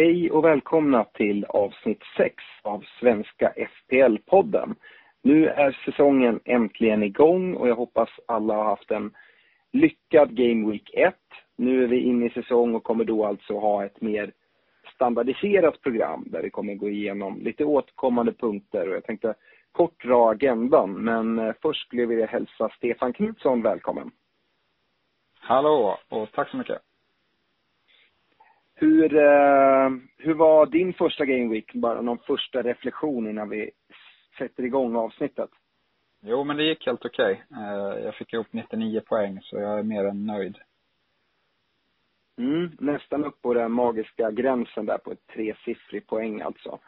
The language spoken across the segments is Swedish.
Hej och välkomna till avsnitt 6 av Svenska FPL-podden. Nu är säsongen äntligen igång och jag hoppas alla har haft en lyckad Game Week 1. Nu är vi inne i säsong och kommer då alltså ha ett mer standardiserat program där vi kommer gå igenom lite återkommande punkter och jag tänkte kort dra agendan men eh, först skulle jag vilja hälsa Stefan Knutsson välkommen. Hallå och tack så mycket. Hur, eh, hur var din första Game Week? Bara någon första reflektion innan vi sätter igång avsnittet. Jo, men det gick helt okej. Eh, Jag fick ihop 99 poäng, så jag är mer än nöjd. Mm, nästan upp på den magiska gränsen där på ett tresiffrig poäng alltså.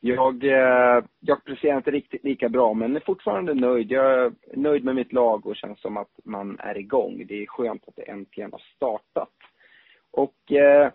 Jag, eh, jag presterar inte riktigt lika bra men är fortfarande nöjd. Jag är nöjd med mitt lag och känns som att man är igång. Det är skönt att det äntligen har startat. Och eh,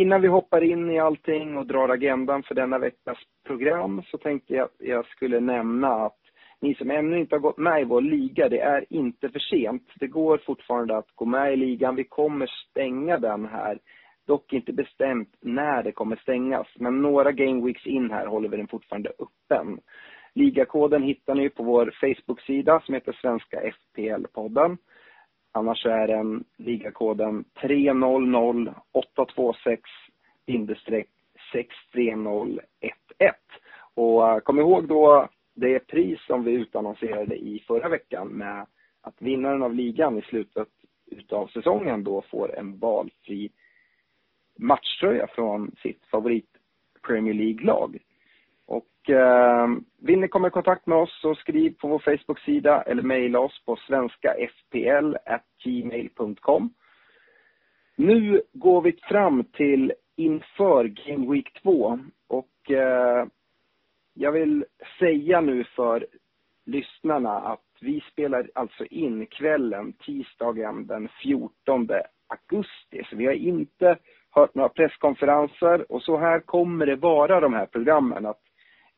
innan vi hoppar in i allting och drar agendan för denna veckas program så tänkte jag att jag skulle nämna att ni som ännu inte har gått med i vår liga, det är inte för sent. Det går fortfarande att gå med i ligan. Vi kommer stänga den här. Dock inte bestämt när det kommer stängas. Men några game weeks in här håller vi den fortfarande öppen. Ligakoden hittar ni på vår Facebook-sida som heter Svenska FPL-podden. Annars är den ligakoden 300 826 63011. Och eh, kom ihåg då det pris som vi utannonserade i förra veckan med att vinnaren av ligan i slutet utav säsongen då får en valfri matchtröja från sitt favorit Premier League-lag. Och eh, vill ni komma i kontakt med oss så skriv på vår Facebook-sida eller mejla oss på svenskafpl.gmail.com. Nu går vi fram till inför Game Week 2 och eh, jag vill säga nu för lyssnarna att vi spelar alltså in kvällen tisdagen den 14 augusti. Så vi har inte hört några presskonferenser och så här kommer det vara de här programmen. Att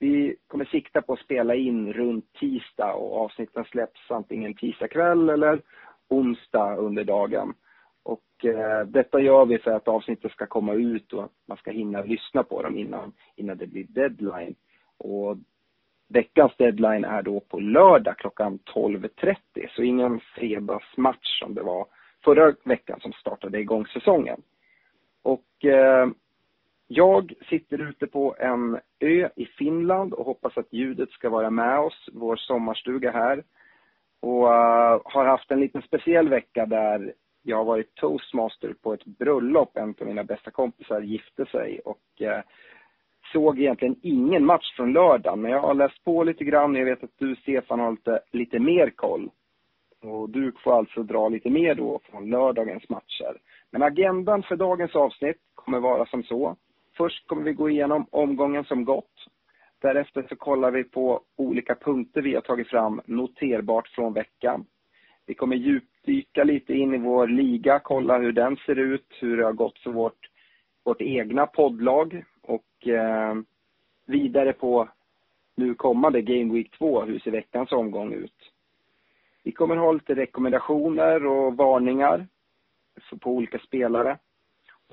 vi kommer sikta på att spela in runt tisdag och avsnitten släpps antingen tisdag kväll eller onsdag under dagen. Och eh, detta gör vi för att avsnittet ska komma ut och att man ska hinna lyssna på dem innan, innan det blir deadline. Och veckans deadline är då på lördag klockan 12.30. Så ingen fredagsmatch som det var förra veckan som startade igång säsongen. Och eh, jag sitter ute på en ö i Finland och hoppas att ljudet ska vara med oss, vår sommarstuga här. Och uh, har haft en liten speciell vecka där jag har varit toastmaster på ett bröllop. En av mina bästa kompisar gifte sig och uh, såg egentligen ingen match från lördagen. Men jag har läst på lite grann. Jag vet att du, Stefan, har lite, lite mer koll. Och du får alltså dra lite mer då från lördagens matcher. Men agendan för dagens avsnitt kommer vara som så. Först kommer vi gå igenom omgången som gått. Därefter så kollar vi på olika punkter vi har tagit fram noterbart från veckan. Vi kommer djupdyka lite in i vår liga, kolla hur den ser ut, hur det har gått för vårt, vårt egna poddlag och eh, vidare på nu kommande Game Week 2, hur ser veckans omgång ut? Vi kommer ha lite rekommendationer och varningar. på olika spelare.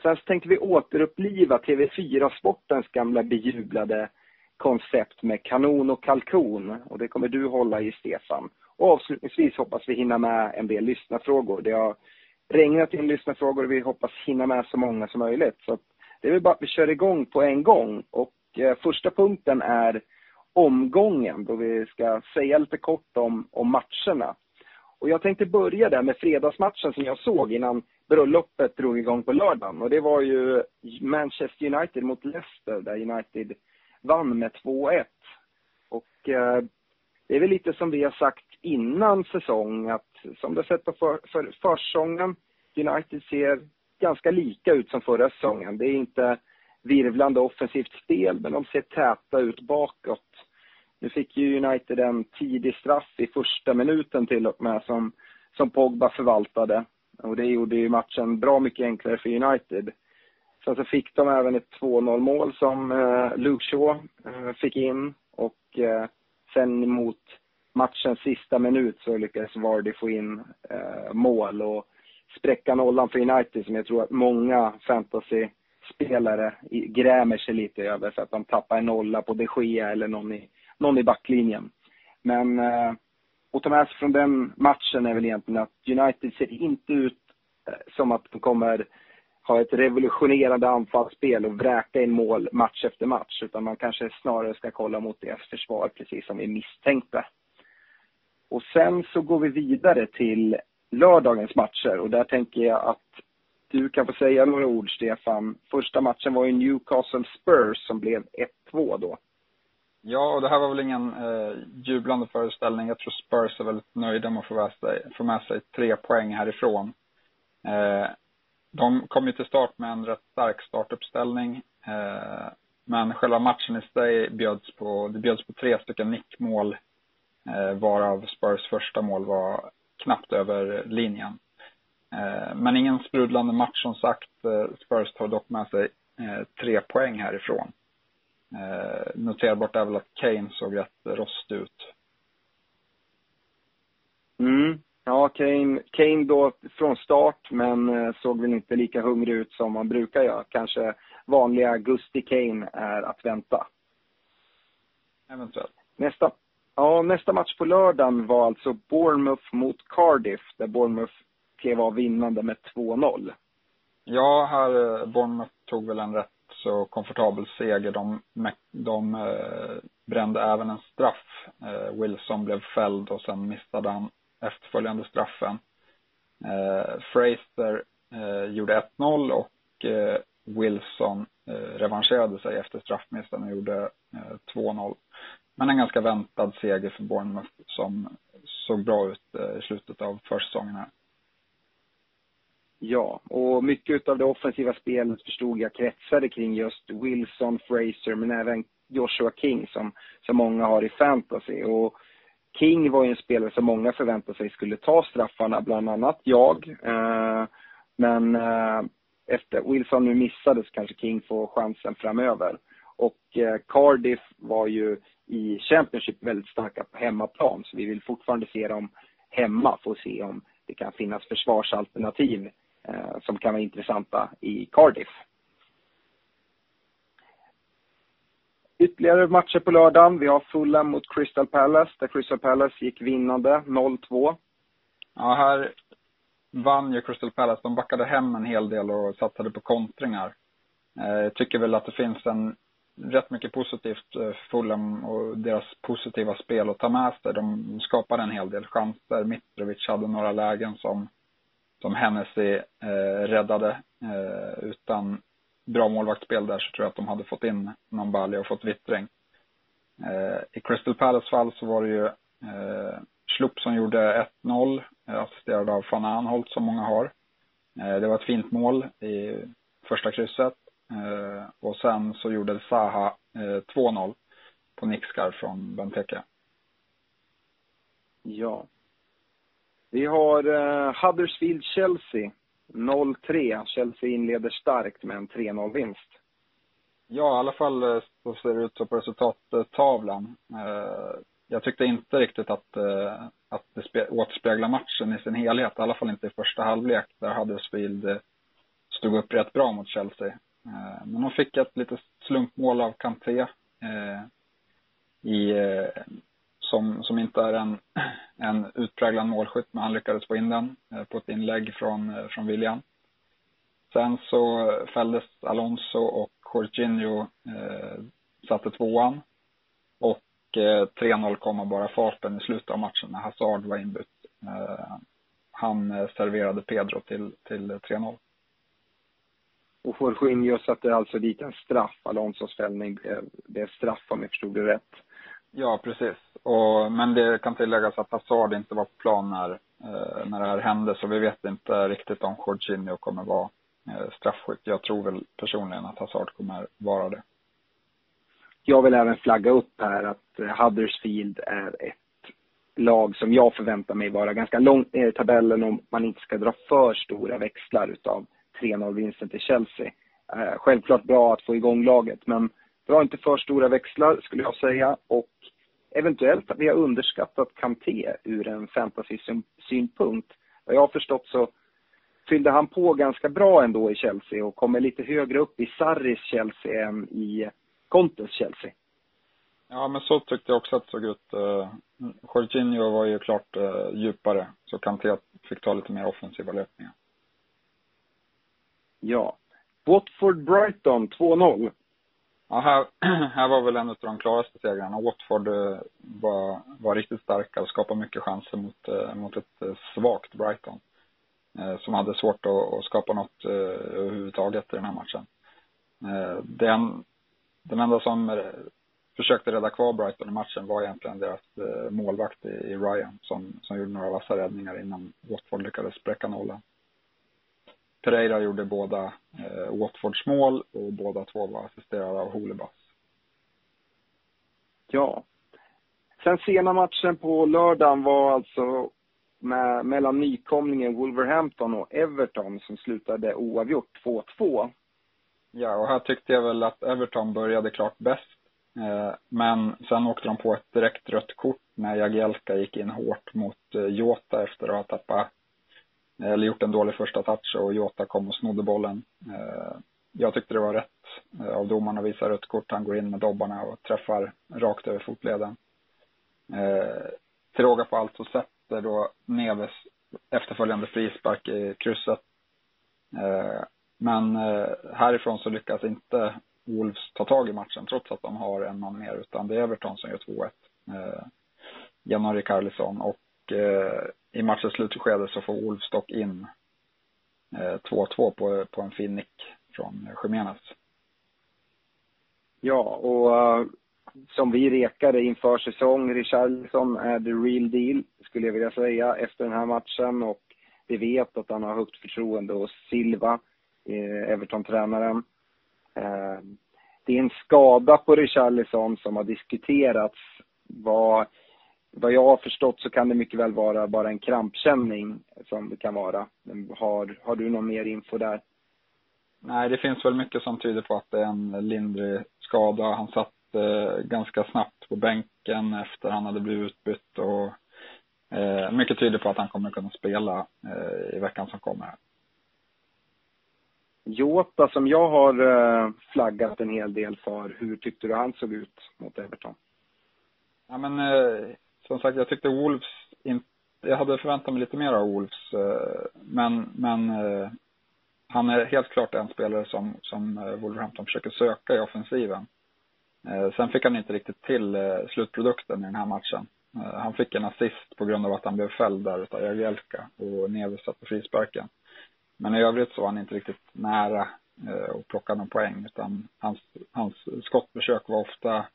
Sen så tänkte vi återuppliva TV4-sportens gamla bejublade koncept med kanon och kalkon. Och det kommer du hålla i, Stefan. Och avslutningsvis hoppas vi hinna med en del lyssnarfrågor. Det har regnat in lyssnarfrågor och vi hoppas hinna med så många som möjligt. Så det är väl bara att vi kör igång på en gång. Och eh, första punkten är omgången då vi ska säga lite kort om, om matcherna. Och jag tänkte börja där med fredagsmatchen som jag såg innan bröllopet drog igång på lördagen. Och det var ju Manchester United mot Leicester där United vann med 2-1. Och eh, det är väl lite som vi har sagt innan säsong att som du har sett på för, för, försäsongen, United ser ganska lika ut som förra säsongen. Det är inte virvlande offensivt spel, men de ser täta ut bakåt. Nu fick ju United en tidig straff i första minuten till och med som, som Pogba förvaltade. Och det gjorde ju matchen bra mycket enklare för United. Sen så fick de även ett 2-0 mål som eh, Luke Shaw eh, fick in och eh, sen mot matchens sista minut så lyckades Vardy få in eh, mål och spräcka nollan för United som jag tror att många fantasy-spelare grämer sig lite över för att de tappar en nolla på de Gea eller någon i, någon i backlinjen. Men eh, att ta med sig från den matchen är väl egentligen att United ser inte ut eh, som att de kommer ha ett revolutionerande anfallsspel och vräka in mål match efter match. Utan man kanske snarare ska kolla mot deras försvar, precis som vi misstänkte. Och sen så går vi vidare till lördagens matcher och där tänker jag att du kan få säga några ord, Stefan. Första matchen var ju Newcastle Spurs som blev 1-2 då. Ja, och det här var väl ingen eh, jublande föreställning. Jag tror Spurs är väldigt nöjda med att få med sig, få med sig tre poäng härifrån. Eh, de kom ju till start med en rätt stark startuppställning. Eh, men själva matchen i sig bjöds på, det bjöds på tre stycken nickmål. Eh, varav Spurs första mål var knappt över linjen. Eh, men ingen sprudlande match som sagt. Eh, Spurs tar dock med sig eh, tre poäng härifrån. Eh, noterbart är väl att Kane såg rätt rostig ut. Mm. Ja, Kane, Kane då från start, men eh, såg väl inte lika hungrig ut som man brukar göra. Kanske vanliga augusti Kane är att vänta. Eventuellt. Nästa, ja, nästa match på lördagen var alltså Bournemouth mot Cardiff, där Bournemouth klev av vinnande med 2-0. Ja, här eh, Bournemouth tog väl en rätt så komfortabel seger. De, de eh, brände även en straff. Eh, Wilson blev fälld och sen missade han efterföljande straffen. Eh, Fraser eh, gjorde 1-0 och eh, Wilson eh, revanscherade sig efter straffmissen och gjorde eh, 2-0. Men en ganska väntad seger för Bournemouth som såg bra ut eh, i slutet av försäsongen här. Ja, och mycket av det offensiva spelet förstod jag kretsade kring just Wilson, Fraser, men även Joshua King som, som många har i fantasy. Och King var ju en spelare som många förväntade sig skulle ta straffarna, bland annat jag. Eh, men eh, efter Wilson nu missades kanske King får chansen framöver. Och eh, Cardiff var ju i Championship väldigt starka på hemmaplan, så vi vill fortfarande se dem hemma få se om det kan finnas försvarsalternativ Eh, som kan vara intressanta i Cardiff. Ytterligare matcher på lördagen. Vi har Fulham mot Crystal Palace, där Crystal Palace gick vinnande 0-2. Ja, här vann ju Crystal Palace. De backade hem en hel del och satsade på kontringar. Eh, jag tycker väl att det finns en rätt mycket positivt för Fulham och deras positiva spel att ta med sig. De skapade en hel del chanser. Mitrovic hade några lägen som, som Hennessy eh, räddade. Eh, utan bra målvaktsspel där så tror jag att de hade fått in Nambali och fått vittring. Eh, I Crystal Palace fall så var det ju eh, Schlupp som gjorde 1-0, eh, assisterad av van Anholt som många har. Eh, det var ett fint mål i första krysset. Eh, och sen så gjorde Zaha eh, 2-0 på nickskar från Benteke. Ja. Vi har eh, Huddersfield-Chelsea 0-3. Chelsea inleder starkt med en 3-0-vinst. Ja, i alla fall eh, så ser det ut så på resultattavlan. Eh, jag tyckte inte riktigt att, eh, att det återspeglar matchen i sin helhet. I alla fall inte i första halvlek. Där Huddersfield eh, stod upp rätt bra mot Chelsea. Eh, men de fick ett litet slumpmål av Kanté. I, som, som inte är en, en utpräglad målskytt, men han lyckades få in den på ett inlägg från, från William. Sen så fälldes Alonso och Jorginho eh, satte tvåan. Och eh, 3-0 kom av bara farten i slutet av matchen när Hazard var inbytt. Eh, han serverade Pedro till, till 3-0. Och Jorginho satte alltså dit en straff. Alonsos fällning blev, blev straff om jag förstod det rätt. Ja, precis. Och, men det kan tilläggas att Hazard inte var på plan när, eh, när det här hände, så vi vet inte riktigt om Jorginho kommer vara eh, straffskytt. Jag tror väl personligen att Hazard kommer vara det. Jag vill även flagga upp här att eh, Huddersfield är ett lag som jag förväntar mig vara ganska långt ner i tabellen om man inte ska dra för stora växlar utav 3-0-vinsten till Chelsea. Eh, självklart bra att få igång laget, men dra inte för stora växlar skulle jag säga. Och eventuellt att vi har underskattat Kanté ur en fantasy-synpunkt. Vad jag har förstått så fyllde han på ganska bra ändå i Chelsea och kommer lite högre upp i Sarris Chelsea än i Contes Chelsea. Ja, men så tyckte jag också att det såg ut. Uh, Jorginho var ju klart uh, djupare, så Kanté fick ta lite mer offensiva löpningar. Ja. Watford-Brighton 2-0. Ja, här, här var väl en av de klaraste segrarna. Watford eh, var, var riktigt starka och skapade mycket chanser mot, eh, mot ett eh, svagt Brighton. Som hade svårt att, att skapa något överhuvudtaget i den här matchen. Den, den enda som försökte rädda kvar Brighton i matchen var egentligen deras målvakt i, Ryan som, som gjorde några vassa räddningar innan Watford lyckades spräcka nollan. Pereira gjorde båda eh, Watfords mål och båda två var assisterade av Holebas. Ja. Sen sena matchen på lördagen var alltså med, mellan nykomlingen Wolverhampton och Everton som slutade oavgjort 2-2. Ja, och här tyckte jag väl att Everton började klart bäst. Eh, men sen åkte de på ett direkt rött kort när Jagielka gick in hårt mot eh, Jota efter att ha tappat, Eh, eller gjort en dålig första touch och Jota kom och snodde bollen. Eh, jag tyckte det var rätt eh, av domaren att visa rött kort. Han går in med dobbarna och träffar rakt över fotleden. Till råga på allt så sätter då Neves efterföljande frispark i krysset. Men härifrån så lyckas inte Wolves ta tag i matchen trots att de har en man mer, utan det är Everton som gör 2-1. Eh, Januari Carlisson och eh, i matchens slutskede så får Wolves dock in eh, 2-2 på, på en fin nick från Jiménez. Ja, och uh, som vi rekade inför säsong, Richarlison är the real deal, skulle jag vilja säga, efter den här matchen. Och vi vet att han har högt förtroende hos Silva, eh, Everton-tränaren. Eh, det är en skada på Richarlison som har diskuterats. Vad, vad jag har förstått så kan det mycket väl vara bara en krampkänning som det kan vara. Har, har du någon mer info där? Nej, det finns väl mycket som tyder på att det är en lindrig skada. Han satt eh, ganska snabbt på bänken efter han hade blivit utbytt och eh, mycket tyder på att han kommer kunna spela eh, i veckan som kommer. Jota som jag har eh, flaggat en hel del för, hur tyckte du han såg ut mot Everton? Ja men eh, som sagt, jag tyckte Wolves inte, jag hade förväntat mig lite mer av Wolves. Eh, men, men eh, han är helt klart en spelare som, som eh, Wolverhampton försöker söka i offensiven. Sen fick han inte riktigt till slutprodukten i den här matchen. Han fick en assist på grund av att han blev fälld där utav Jagielka och Neves satte frisparken. Men i övrigt så var han inte riktigt nära att plocka någon poäng utan hans, hans skottförsök var ofta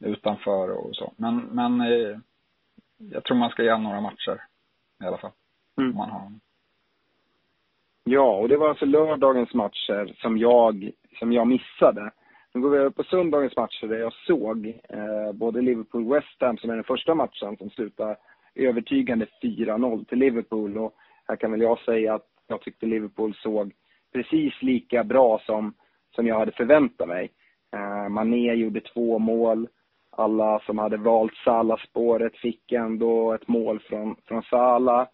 utanför och så. Men, men eh, jag tror man ska ge några matcher i alla fall. Mm. Om man har Ja, och det var alltså lördagens matcher som jag, som jag missade. Nu går vi över på söndagens matcher där jag såg eh, både Liverpool-West Ham som är den första matchen som slutar övertygande 4-0 till Liverpool. Och här kan väl jag säga att jag tyckte Liverpool såg precis lika bra som, som jag hade förväntat mig. Eh, Mané gjorde två mål alla som hade valt Salah-spåret fick ändå ett mål från, från Salah.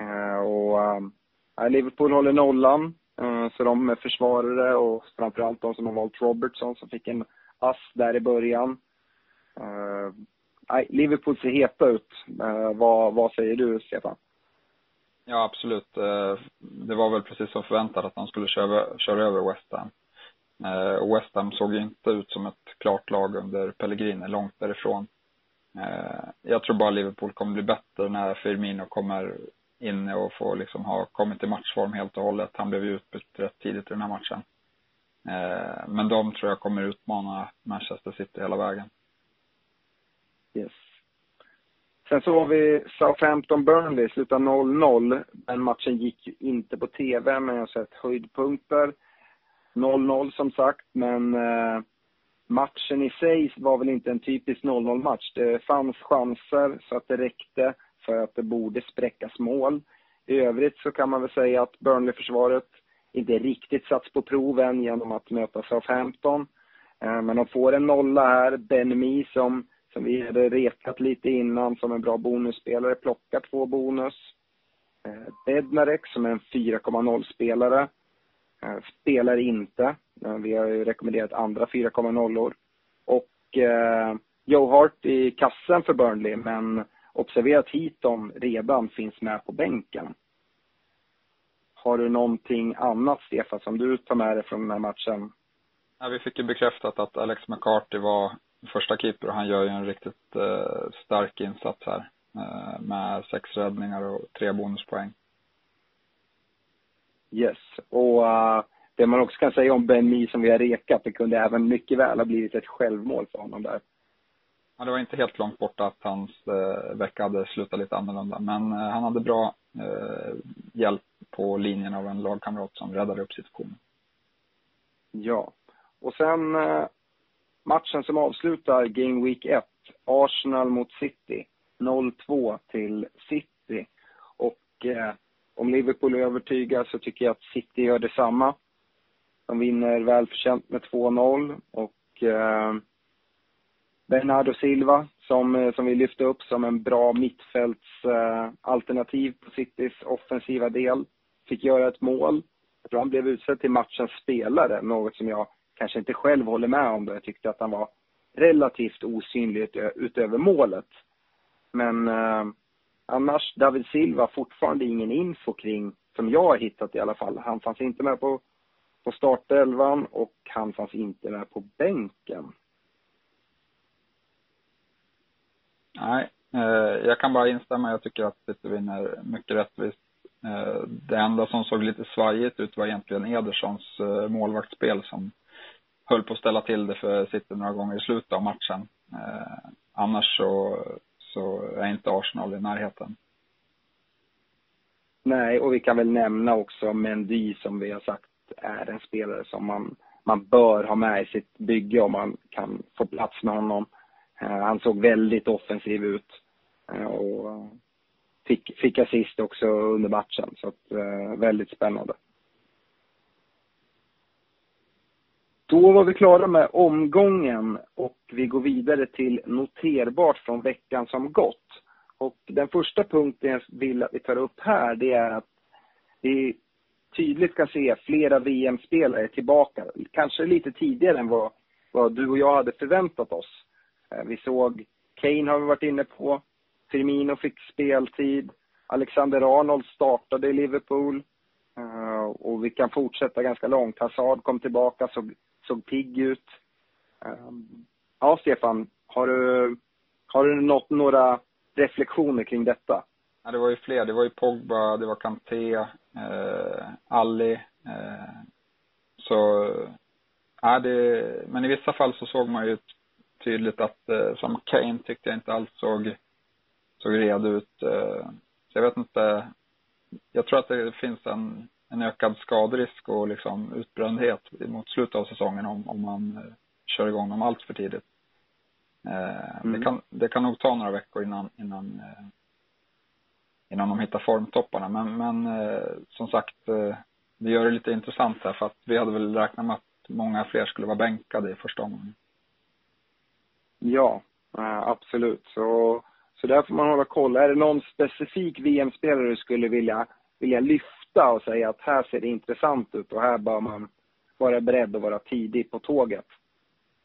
Eh, och eh, Liverpool håller nollan. Eh, så de är försvarare och framförallt de som har valt Robertson som fick en ass där i början. Eh, Liverpool ser heta ut. Eh, vad, vad säger du, Stefan? Ja, absolut. Eh, det var väl precis som förväntat att de skulle köra, köra över West Ham. Eh, West Ham såg inte ut som ett klart lag under Pellegrini, långt därifrån. Eh, jag tror bara Liverpool kommer bli bättre när Firmino kommer in och får liksom ha kommit i matchform helt och hållet. Han blev ju utbytt rätt tidigt i den här matchen. Eh, men de tror jag kommer utmana Manchester City hela vägen. Yes. Sen så har vi Southampton-Burnley, slutar 0-0. Den matchen gick ju inte på TV, men jag har sett höjdpunkter. 0-0 som sagt, men eh, matchen i sig var väl inte en typisk 0-0 match. Det fanns chanser så att det räckte för att det borde spräckas mål. I övrigt så kan man väl säga att Burnley-försvaret inte riktigt satts på proven genom att möta Southampton. Eh, men de får en nolla här. Ben Mee som, som vi hade rekat lite innan som en bra bonusspelare plockar två bonus. Eh, Bednarek som är en 4,0-spelare Eh, spelar inte. Eh, vi har ju rekommenderat andra 4,0-or. Och eh, Joe Hart i kassen för Burnley, men observera att Heaton redan finns med på bänken. Har du någonting annat, Stefan, som du tar med dig från den här matchen? Ja, vi fick ju bekräftat att Alex McCarthy var första keeper och han gör ju en riktigt eh, stark insats här. Eh, med sex räddningar och tre bonuspoäng. Yes, och uh, det man också kan säga om Ben Mee som vi har rekat, det kunde även mycket väl ha blivit ett självmål för honom där. Ja, det var inte helt långt borta att hans eh, vecka hade slutat lite annorlunda. Men eh, han hade bra eh, hjälp på linjen av en lagkamrat som räddade upp situationen. Ja. Och sen eh, matchen som avslutar Game Week 1. Arsenal mot City. 0-2 till City. Och eh, om Liverpool övertygar så tycker jag att City gör detsamma. De vinner välförtjänt med 2-0 och eh, Bernardo Silva som, eh, som vi lyfte upp som en bra mittfältsalternativ eh, på Citys offensiva del. Fick göra ett mål. Jag tror han blev utsedd till matchens spelare, något som jag kanske inte själv håller med om. Då. Jag tyckte att han var relativt osynlig utöver målet. Men eh, annars, David Silva, fortfarande ingen info kring, som jag har hittat i alla fall. Han fanns inte med på, på startelvan och han fanns inte med på bänken. Nej, eh, jag kan bara instämma. Jag tycker att City vinner mycket rättvist. Eh, det enda som såg lite svajigt ut var egentligen Edersons eh, målvaktsspel som höll på att ställa till det för City några gånger i slutet av matchen. Eh, annars så, så är inte Arsenal i närheten. Nej, och vi kan väl nämna också Mendy som vi har sagt är en spelare som man, man bör ha med i sitt bygge om man kan få plats med honom. Eh, han såg väldigt offensiv ut eh, och fick, fick assist också under matchen. Så att, eh, väldigt spännande. Då var vi klara med omgången och vi går vidare till noterbart från veckan som gått. Och den första punkten jag vill att vi tar upp här, det är att vi tydligt kan se flera VM-spelare tillbaka. Kanske lite tidigare än vad, vad du och jag hade förväntat oss. Eh, vi såg Kane har vi varit inne på. Firmino fick speltid. Alexander Arnold startade i Liverpool. Eh, och vi kan fortsätta ganska långt. Hazard kom tillbaka, såg, såg pigg ut. Ehm, ja, Stefan, har du, har du nått några reflektioner kring detta? Ja, det var ju fler. Det var ju Pogba, det var Kanté, eh, Ali. Eh, så, ja, det, men i vissa fall så såg man ju tydligt att eh, som Kane tyckte jag inte alls såg, såg redo ut. Eh, så jag vet inte. Jag tror att det finns en, en ökad skaderisk och liksom utbrändhet mot slutet av säsongen om, om man eh, kör igång dem allt för tidigt. Eh, mm. det, kan, det kan nog ta några veckor innan, innan, eh, innan de hittar formtopparna. Men, men som sagt, det gör det lite intressant här för att vi hade väl räknat med att många fler skulle vara bänkade i första omgången. Ja, absolut. Så, så där får man hålla koll. Är det någon specifik VM-spelare du skulle vilja, vilja lyfta och säga att här ser det intressant ut och här bör man vara beredd att vara tidig på tåget?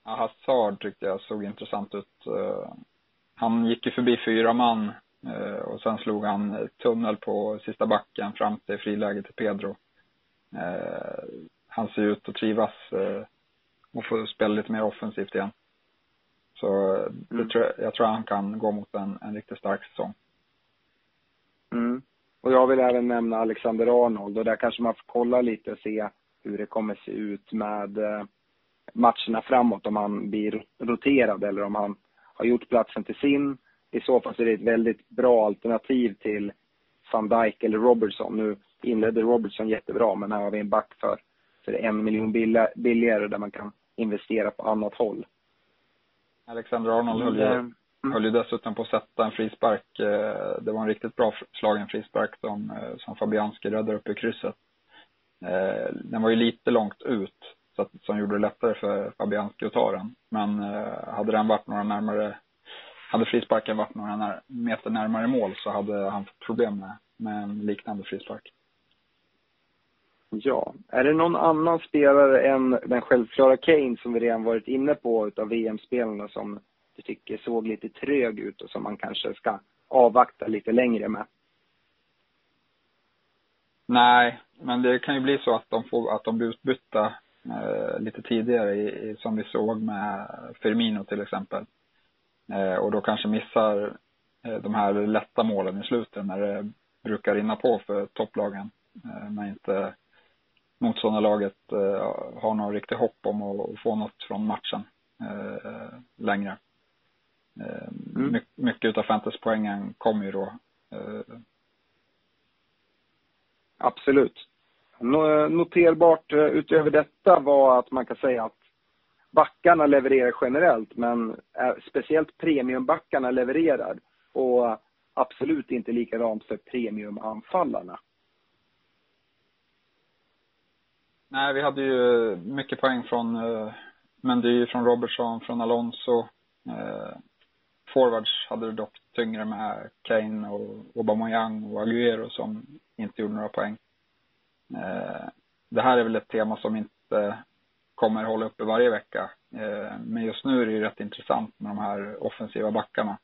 Ja, Hazard tyckte jag såg intressant ut. Eh, han gick ju förbi fyra man eh, och sen slog han tunnel på sista backen fram till friläge till Pedro. Eh, han ser ut att trivas och få spela lite mer offensivt igen. Så mm. tror, jag tror han kan gå mot en, en riktigt stark säsong. Mm. Och jag vill även nämna Alexander Arnold och där kanske man får kolla lite och se hur det kommer se ut med matcherna framåt om han blir roterad eller om han har gjort platsen till sin. I så fall så är det ett väldigt bra alternativ till van Dijk eller Robertson. Nu inledde Robertson jättebra, men här har vi en back för, för en miljon billigare där man kan investera på annat håll. Alexander Arnold höll ju, mm. höll ju dessutom på att sätta en frispark. Eh, det var en riktigt bra slagen frispark som, eh, som Fabianski räddade upp i krysset. Eh, den var ju lite långt ut, så att, som gjorde det lättare för Fabianski att ta den. Men hade den varit några närmare, hade frisparken varit några när, meter närmare mål så hade han fått problem med, med en liknande frispark. Ja. Är det någon annan spelare än den självklara Kane som vi redan varit inne på utav VM-spelarna som tycker såg lite trög ut och som man kanske ska avvakta lite längre med? Nej, men det kan ju bli så att de, får, att de blir utbytta eh, lite tidigare, i, i, som vi såg med Firmino till exempel. Eh, och då kanske missar eh, de här lätta målen i slutet när det brukar rinna på för topplagen. Eh, när inte motståndarlaget eh, har någon riktig hopp om att få något från matchen eh, längre. Eh, mm. My, mycket av fantasypoängen kommer ju då. Eh, Absolut. Noterbart eh, utöver detta var att man kan säga att backarna levererar generellt, men speciellt premiumbackarna levererar. Och absolut inte likadant för premiumanfallarna. Nej, vi hade ju mycket poäng från Mendy, från Robertson, från Alonso forwards hade det dock tyngre med Kane och Aubameyang och Aguero som inte gjorde några poäng. Eh, det här är väl ett tema som inte kommer hålla uppe varje vecka. Eh, men just nu är det ju rätt intressant med de här offensiva backarna.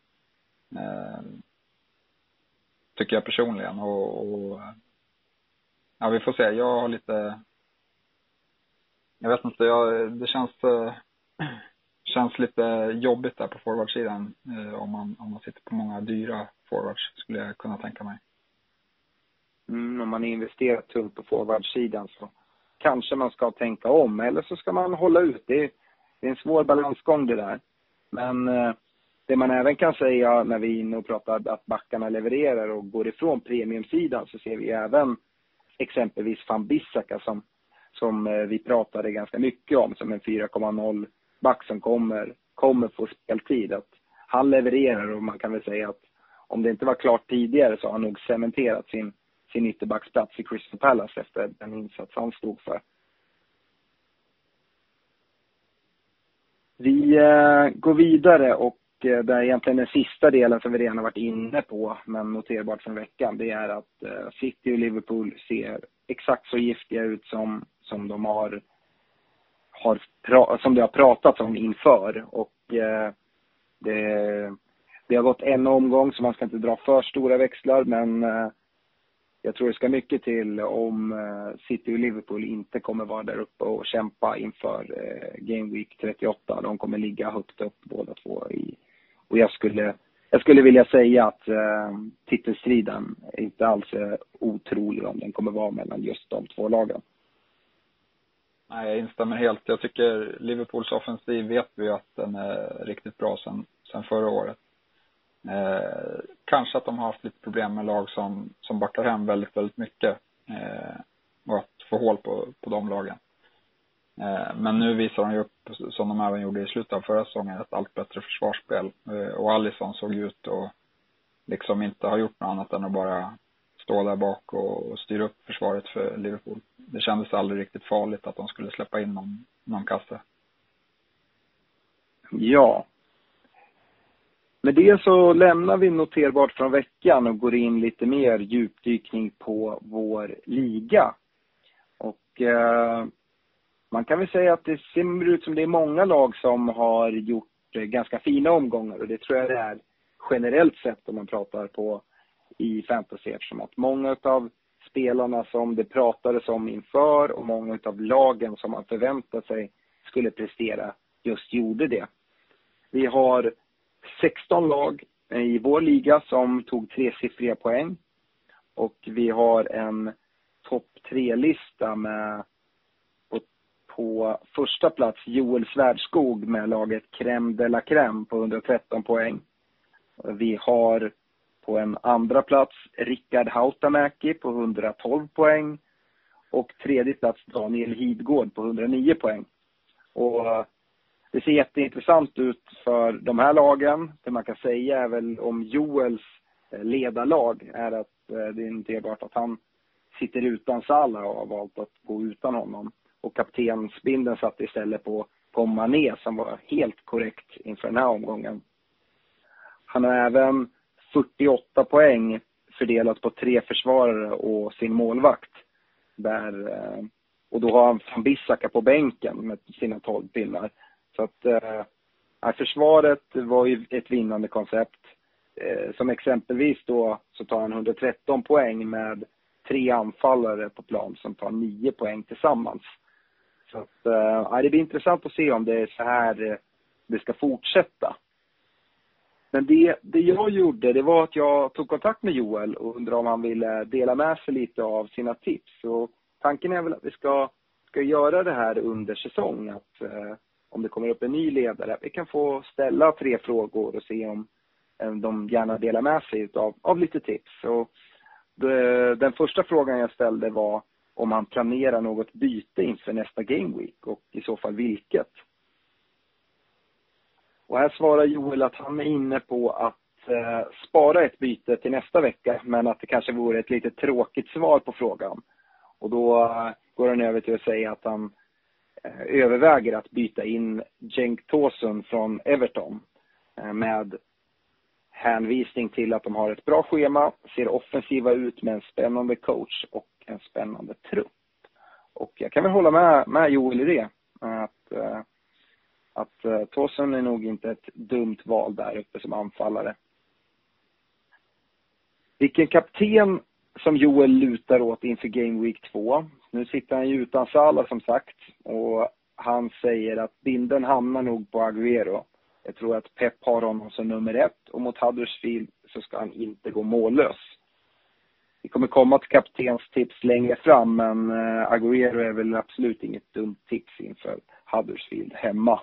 Eh, tycker jag personligen och, och ja, vi får se. Jag har lite jag vet inte, jag, det känns, känns lite jobbigt där på forwardsidan. Eh, om, man, om man sitter på många dyra forwards, skulle jag kunna tänka mig. Mm, om man investerar tungt på forwardsidan så kanske man ska tänka om, eller så ska man hålla ut. Det är, det är en svår balansgång det där. Men eh, det man även kan säga när vi är inne och pratar att backarna levererar och går ifrån premiumsidan så ser vi även exempelvis van Bissaka som som eh, vi pratade ganska mycket om som en 4,0 mittback som kommer, kommer få speltid. Att han levererar och man kan väl säga att om det inte var klart tidigare så har han nog cementerat sin, sin ytterbacksplats i Crystal Palace efter den insats han stod för. Vi eh, går vidare och eh, det är egentligen den sista delen som vi redan har varit inne på, men noterbart från veckan, det är att eh, City och Liverpool ser exakt så giftiga ut som som de har, har som det har pratats om inför. Och eh, det, det har gått en omgång så man ska inte dra för stora växlar men eh, jag tror det ska mycket till om eh, City och Liverpool inte kommer vara där uppe och kämpa inför eh, Game Week 38. De kommer ligga högt upp båda två i, och jag skulle jag skulle vilja säga att eh, titelstriden inte alls är otrolig om den kommer vara mellan just de två lagen. Nej, jag instämmer helt. Jag tycker Liverpools offensiv vet vi att den är riktigt bra sen, sen förra året. Eh, kanske att de har haft lite problem med lag som, som backar hem väldigt, väldigt mycket. Eh, och att få hål på, på de lagen. Eh, men nu visar de ju upp, som de även gjorde i slutet av förra säsongen, ett allt bättre försvarsspel. Eh, och Allison såg ut att liksom inte ha gjort något annat än att bara stå där bak och styra upp försvaret för Liverpool. Det kändes aldrig riktigt farligt att de skulle släppa in någon, någon kasse. Ja. med det så lämnar vi noterbart från veckan och går in lite mer djupdykning på vår liga. Och eh, man kan väl säga att det ser ut som det är många lag som har gjort eh, ganska fina omgångar och det tror jag det är generellt sett om man pratar på i fantasy eftersom att många av spelarna som det pratades om inför och många av lagen som man förväntat sig skulle prestera just gjorde det. Vi har 16 lag i vår liga som tog tresiffriga poäng. Och vi har en topp tre-lista med på, på, första plats Joel Svärdskog med laget Crème de la Crème på 113 poäng. Vi har på en andra plats Rickard Hautamäki på 112 poäng. Och tredje plats Daniel Hidgård på 109 poäng. Och eh, det ser jätteintressant ut för de här lagen. Det man kan säga är väl om Joels eh, ledarlag är att eh, det är noterbart att han sitter utan Salah och har valt att gå utan honom. Och kaptensbindeln satt istället på, på Mané som var helt korrekt inför den här omgången. Han har även 48 poäng fördelat på tre försvarare och sin målvakt. Där, eh, och då har han van Bissaka på bänken med sina 12 pinnar. Så att eh, försvaret var ju ett vinnande koncept. Eh, som exempelvis då så tar han 113 poäng med tre anfallare på plan som tar 9 poäng tillsammans. Så att, eh, det blir intressant att se om det är så här eh, det ska fortsätta. Men det, det jag gjorde, det var att jag tog kontakt med Joel och undrade om han ville dela med sig lite av sina tips. Och tanken är väl att vi ska, ska göra det här under säsong. Att eh, om det kommer upp en ny ledare, vi kan få ställa tre frågor och se om eh, de gärna delar med sig av, av lite tips. Och det, den första frågan jag ställde var om han planerar något byte inför nästa Game Week och i så fall vilket. Och här svarar Joel att han är inne på att eh, spara ett byte till nästa vecka, men att det kanske vore ett lite tråkigt svar på frågan. Och då eh, går han över till att säga att han eh, överväger att byta in Cenk Tosun från Everton eh, med hänvisning till att de har ett bra schema, ser offensiva ut med en spännande coach och en spännande trupp. Och jag kan väl hålla med, med Joel i det. Att eh, att eh, uh, Tossen är nog inte ett dumt val där uppe som anfallare. Vilken kapten som Joel lutar åt inför Game Week 2. Nu sitter han ju utan Salah som sagt och han säger att binden hamnar nog på Agüero. Jag tror att Pep har honom som nummer ett och mot Huddersfield så ska han inte gå mållös. Vi kommer komma till kaptens tips längre fram men eh, Agüero är väl absolut inget dumt tips inför Huddersfield hemma.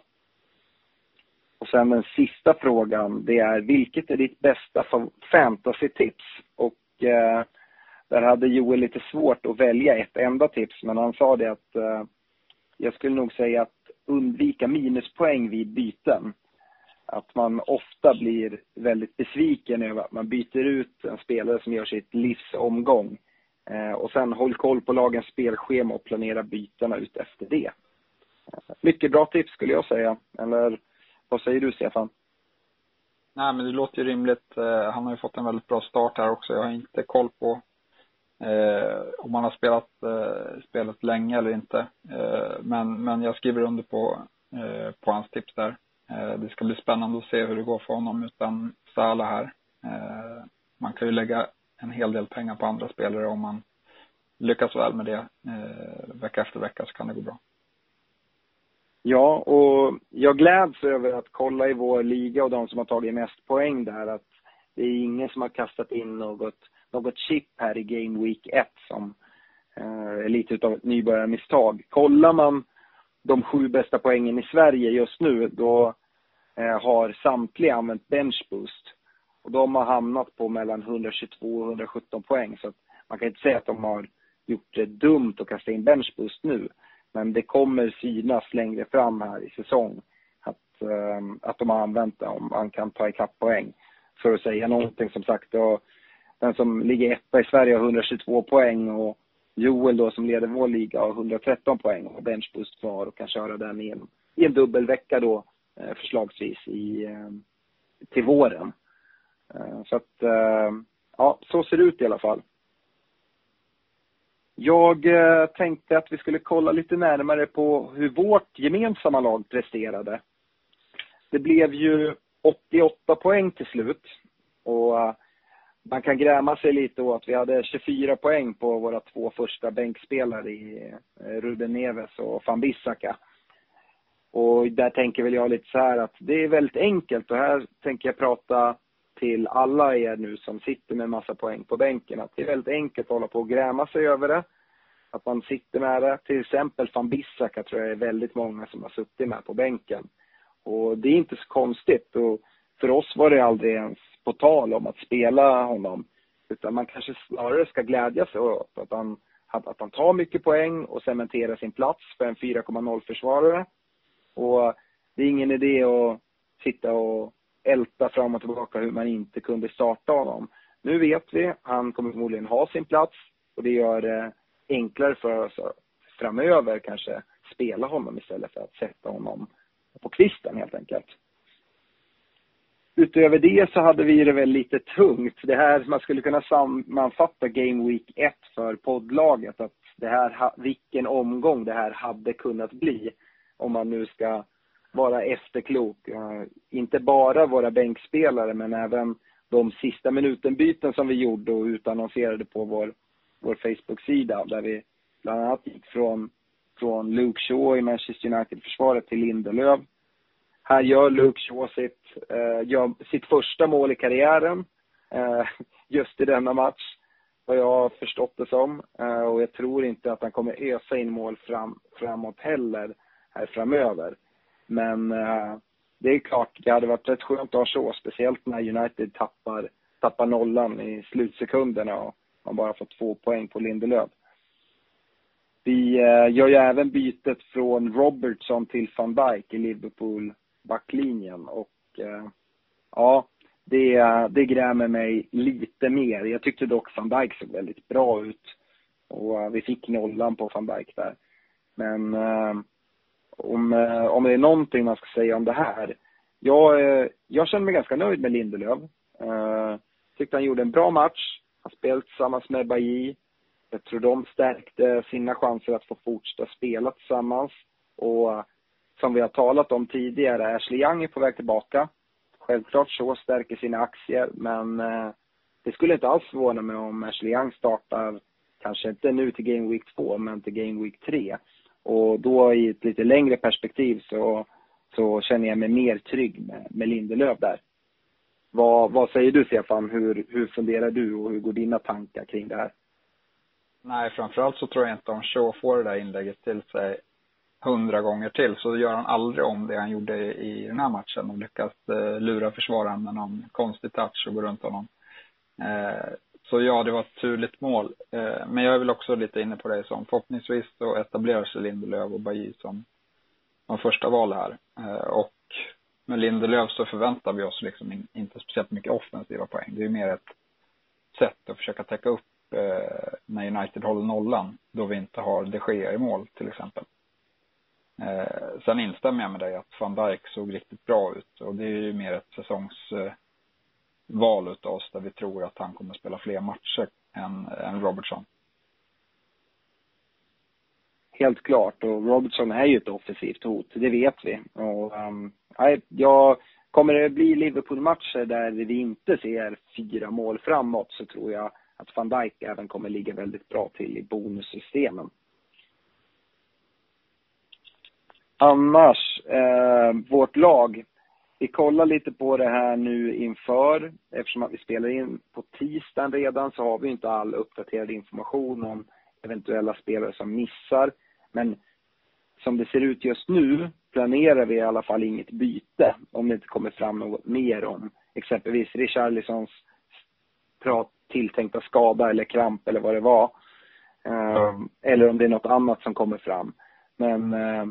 Och sen den sista frågan, det är vilket är ditt bästa fantasy-tips? Och eh, där hade Joel lite svårt att välja ett enda tips, men han sa det att eh, jag skulle nog säga att undvika minuspoäng vid byten. Att man ofta blir väldigt besviken över att man byter ut en spelare som gör sitt livs omgång. Eh, och sen håll koll på lagens spelschema och planera bytena ut efter det. Mycket bra tips skulle jag säga. Eller vad säger du, Stefan? Nej, men det låter ju rimligt. Eh, han har ju fått en väldigt bra start här också. Jag har inte koll på eh, om han har spelat eh, spelet länge eller inte. Eh, men, men jag skriver under på, eh, på hans tips där. Eh, det ska bli spännande att se hur det går för honom utan Salah här. Eh, man kan ju lägga en hel del pengar på andra spelare om man lyckas väl med det eh, vecka efter vecka så kan det gå bra. Ja, och jag gläds över att kolla i vår liga och de som har tagit mest poäng där att det är ingen som har kastat in något, något chip här i Game Week 1 som eh, är lite utav ett nybörjarmisstag. Kollar man de sju bästa poängen i Sverige just nu, då eh, har samtliga använt bench boost. Och de har hamnat på mellan 122 och 117 poäng. Så att man kan inte säga att de har gjort det dumt att kasta in bench boost nu. Men det kommer synas längre fram här i säsong att, ehm, att de har använt det om man kan ta ikapp poäng. För att säga någonting som sagt. Och den som ligger etta i Sverige har 122 poäng och Joel då som leder vår liga har 113 poäng och benchboost kvar och kan köra den i en, i en dubbelvecka då eh, förslagsvis i, eh, till våren. Eh, så att, ehm, ja, så ser det ut i alla fall. Jag eh, tänkte att vi skulle kolla lite närmare på hur vårt gemensamma lag presterade. Det blev ju 88 poäng till slut. Och eh, man kan gräma sig lite åt att vi hade 24 poäng på våra två första bänkspelare i eh, Ruben Neves och van Bissaka. Och där tänker väl jag lite så här att det är väldigt enkelt och här tänker jag prata till alla er nu som sitter med massa poäng på bänken att det är väldigt enkelt att hålla på och gräma sig över det. Att man sitter med det. Till exempel van Bissaka tror jag är väldigt många som har suttit med på bänken. Och det är inte så konstigt. Och för oss var det aldrig ens på tal om att spela honom. Utan man kanske snarare ska glädja sig åt att han, att han tar mycket poäng och cementerar sin plats för en 4,0-försvarare. Och det är ingen idé att sitta och älta fram och tillbaka hur man inte kunde starta honom. Nu vet vi, han kommer förmodligen ha sin plats och det gör det enklare för oss att framöver kanske spela honom istället för att sätta honom på kvisten helt enkelt. Utöver det så hade vi det väl lite tungt. Det här, man skulle kunna sammanfatta Game Week 1 för poddlaget. Att det här, vilken omgång det här hade kunnat bli. Om man nu ska vara efterklok. Eh, inte bara våra bänkspelare men även de sista minuten-byten som vi gjorde och utannonserade på vår, vår Facebook-sida. Där vi bland annat gick från, från Luke Shaw i Manchester United-försvaret till Lindelöf här gör Luke Shaw sitt, eh, gör sitt första mål i karriären eh, just i denna match. Vad jag har förstått det som. Eh, och jag tror inte att han kommer ösa in mål fram, framåt heller här framöver. Men eh, det är klart, det hade varit rätt skönt att ha så, speciellt när United tappar, tappar nollan i slutsekunderna och man bara får två poäng på Lindelöf. Vi eh, gör ju även bytet från Robertson till van Dijk i Liverpool backlinjen och eh, ja, det, det grämer mig lite mer. Jag tyckte dock van Dijk såg väldigt bra ut och eh, vi fick nollan på van Dijk där. Men eh, om, eh, om det är någonting man ska säga om det här. Jag, eh, jag känner mig ganska nöjd med Lindelöf. Uh, tyckte han gjorde en bra match. Han spelade tillsammans med Bailly. Jag tror de stärkte sina chanser att få fortsätta spela tillsammans. Och som vi har talat om tidigare, Ashley Young är på väg tillbaka. Självklart så stärker sina aktier, men det skulle inte alls förvåna mig om Ashley Young startar, kanske inte nu till Game Week 2, men till Game Week 3. Och då i ett lite längre perspektiv så, så känner jag mig mer trygg med, med Lindelöf där. Vad, vad säger du Stefan? Hur, hur funderar du och hur går dina tankar kring det här? Nej, framförallt så tror jag inte om Shaw får det där inlägget till sig hundra gånger till så gör han aldrig om det han gjorde i den här matchen och lyckas eh, lura försvararen med någon konstig touch och gå runt honom. Eh, så ja, det var ett turligt mål. Eh, men jag är väl också lite inne på det som förhoppningsvis så etablerar sig Lindelöf och Bajy som, de första val här. Eh, och med Lindelöf så förväntar vi oss liksom inte speciellt mycket offensiva poäng. Det är ju mer ett sätt att försöka täcka upp eh, när United håller nollan då vi inte har de Gea i mål till exempel. Sen instämmer jag med dig att van Dijk såg riktigt bra ut och det är ju mer ett säsongs val utav oss där vi tror att han kommer spela fler matcher än, än Robertson. Helt klart och Robertson är ju ett offensivt hot, det vet vi. Och, um, jag, kommer det bli Liverpool-matcher där vi inte ser fyra mål framåt så tror jag att van Dijk även kommer ligga väldigt bra till i bonussystemen. Annars, eh, vårt lag. Vi kollar lite på det här nu inför. Eftersom att vi spelar in på tisdagen redan så har vi inte all uppdaterad information om eventuella spelare som missar. Men som det ser ut just nu planerar vi i alla fall inget byte om det inte kommer fram något mer om exempelvis Richarlisons tilltänkta skada eller kramp eller vad det var. Eh, eller om det är något annat som kommer fram. Men eh,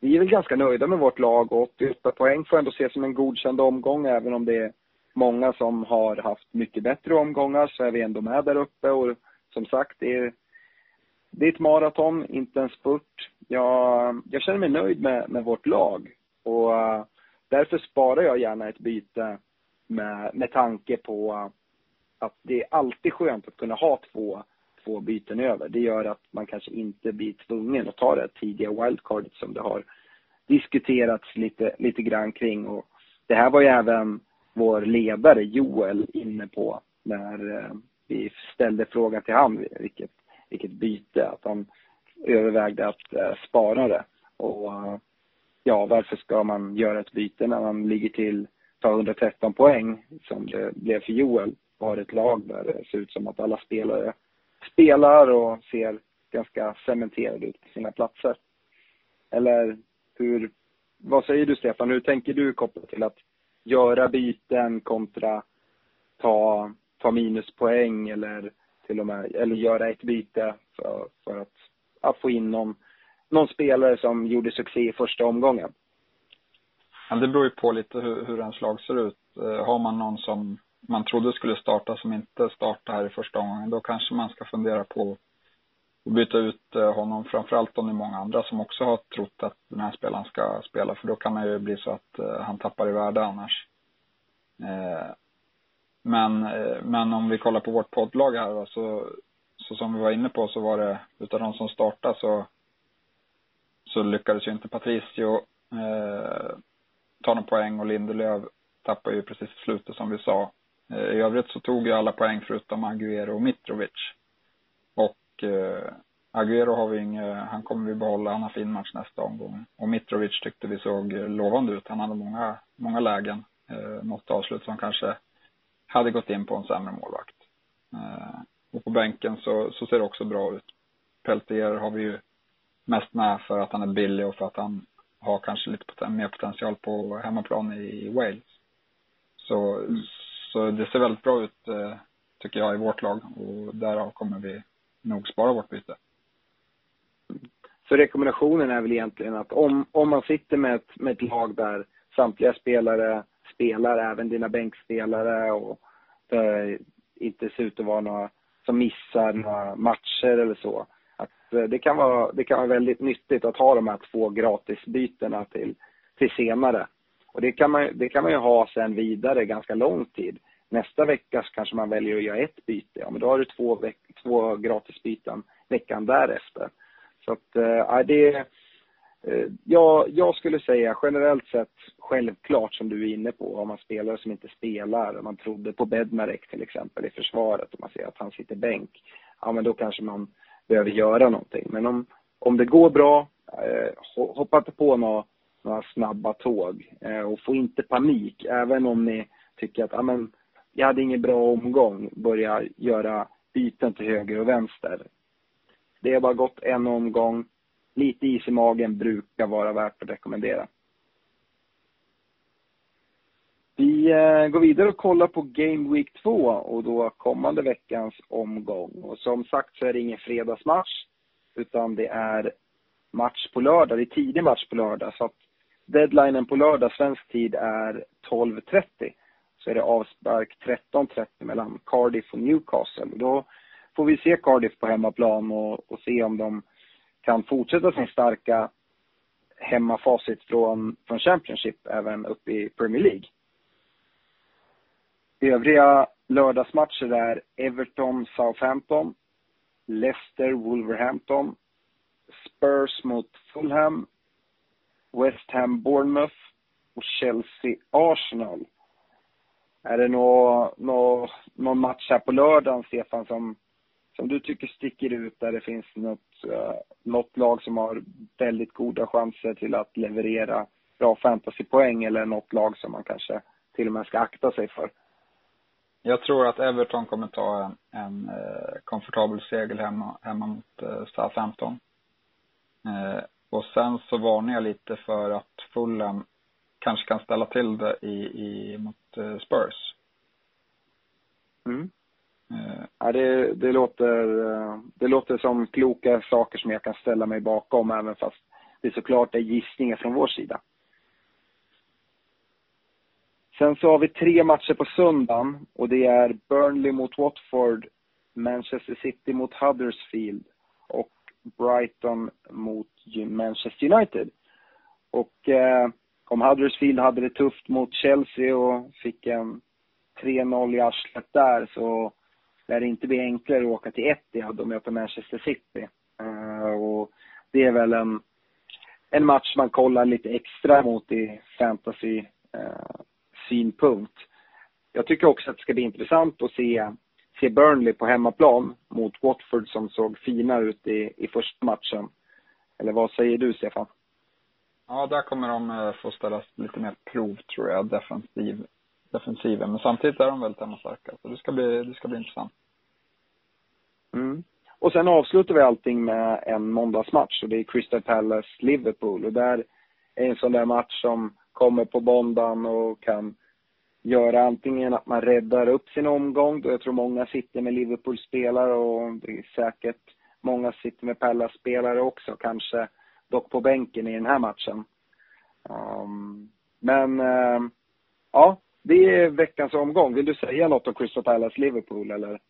vi är väl ganska nöjda med vårt lag och 88 poäng får ändå ses som en godkänd omgång. Även om det är många som har haft mycket bättre omgångar så är vi ändå med där uppe. Och som sagt det är, det är ett maraton, inte en spurt. Jag, jag känner mig nöjd med, med vårt lag. Och uh, därför sparar jag gärna ett byte med, med tanke på att det är alltid skönt att kunna ha två, två byten över. Det gör att man kanske inte blir tvungen att ta det tidiga wildcardet som det har diskuterats lite, lite grann kring. Och det här var ju även vår ledare Joel inne på när eh, vi ställde frågan till han vilket, vilket byte, att han övervägde att eh, spara det. Och ja, varför ska man göra ett byte när man ligger till, ta 113 poäng som det blev för Joel, har ett lag där det ser ut som att alla spelare spelar och ser ganska cementerade ut på sina platser. Eller hur, vad säger du Stefan, hur tänker du kopplat till att göra byten kontra ta, ta minuspoäng eller till och med, eller göra ett byte för, för att, att få in någon, någon spelare som gjorde succé i första omgången? Ja, det beror ju på lite hur, hur ens lag ser ut. Eh, har man någon som man trodde skulle starta som inte startar här i första omgången, då kanske man ska fundera på att byta ut eh, honom. Framförallt om det är många andra som också har trott att den här spelaren ska spela, för då kan det ju bli så att eh, han tappar i värde annars. Eh, men, men om vi kollar på vårt poddlag här då, så, så som vi var inne på så var det, utav de som startade så, så lyckades ju inte Patricio eh, ta någon poäng och Lindelöf tappade ju precis i slutet som vi sa. Eh, I övrigt så tog ju alla poäng förutom Aguero och Mitrovic. Och eh, Aguero har vi inget, han kommer vi behålla, han har fin match nästa omgång. Och Mitrovic tyckte vi såg lovande ut. Han hade många, många lägen. Eh, något avslut som kanske hade gått in på en sämre målvakt. Eh, och på bänken så, så ser det också bra ut. Peltier har vi ju mest med för att han är billig och för att han har kanske lite poten mer potential på hemmaplan i Wales. Så, mm så det ser väldigt bra ut, eh, tycker jag, i vårt lag och därav kommer vi nog spara vårt byte. Så rekommendationen är väl egentligen att om, om man sitter med ett, med ett lag där samtliga spelare spelar, även dina bänkspelare och det inte ser ut att vara några som missar några matcher eller så. Att eh, det kan vara, det kan vara väldigt nyttigt att ha de här två gratisbytena till, till senare. Och det kan, man, det kan man ju ha sen vidare ganska lång tid. Nästa vecka så kanske man väljer att göra ett byte. Ja, men då har du två, veck, två gratisbyten veckan därefter. Så att, eh, det eh, ja, jag skulle säga generellt sett självklart som du är inne på, om man spelare som inte spelar, man trodde på Bednarek till exempel i försvaret och man ser att han sitter bänk, ja men då kanske man behöver göra någonting. Men om, om det går bra, eh, hoppa inte på något, några snabba tåg eh, och få inte panik, även om ni tycker att, ja men, jag hade ingen bra omgång, börja göra byten till höger och vänster. Det har bara gått en omgång, lite is i magen brukar vara värt att rekommendera. Vi eh, går vidare och kollar på Game Week 2 och då kommande veckans omgång. Och som sagt så är det ingen fredagsmatch utan det är match på lördag. Det är tidig match på lördag så att deadlinen på lördag svensk tid är 12.30. Så är det avspark 13.30 mellan Cardiff och Newcastle. Då får vi se Cardiff på hemmaplan och, och se om de kan fortsätta sin starka hemmafacit från, från Championship även upp i Premier League. Övriga lördagsmatcher är Everton, Southampton, Leicester, Wolverhampton, Spurs mot Fulham, West Ham, Bournemouth och Chelsea, Arsenal. Är det nå, nå, någon match här på lördagen, Stefan, som, som du tycker sticker ut där det finns något, uh, något lag som har väldigt goda chanser till att leverera bra fantasypoäng eller något lag som man kanske till och med ska akta sig för? Jag tror att Everton kommer ta en, en eh, komfortabel seger hemma, hemma mot eh, Southampton. Eh, och sen så varnar jag lite för att Fulham kanske kan ställa till det i, i mot eh, Spurs. Mm. Eh. Ja, det, det, låter, eh, det låter som kloka saker som jag kan ställa mig bakom även fast det såklart är gissningar från vår sida. Sen så har vi tre matcher på söndagen och det är Burnley mot Watford, Manchester City mot Huddersfield och Brighton mot Manchester United. Och eh, om Huddersfield hade det tufft mot Chelsea och fick en 3-0 i arslet där så lär det inte bli enklare att åka till Etihad och möta Manchester City. Eh, och det är väl en, en match man kollar lite extra mot i fantasy eh, synpunkt. Jag tycker också att det ska bli intressant att se, se Burnley på hemmaplan mot Watford som såg fina ut i, i första matchen. Eller vad säger du, Stefan? Ja, där kommer de eh, få ställa lite mer prov, tror jag, defensiv, defensiven. Men samtidigt är de väldigt hemmastarka, så det ska bli, det ska bli intressant. Mm. Och sen avslutar vi allting med en måndagsmatch och det är Crystal Palace-Liverpool. Och där är en sån där match som kommer på måndagen och kan göra antingen att man räddar upp sin omgång, då jag tror många sitter med Liverpool-spelare och det är säkert många sitter med Palace-spelare också, kanske dock på bänken i den här matchen. Um, men uh, ja, det är veckans omgång. Vill du säga något om Crystal Palace-Liverpool eller?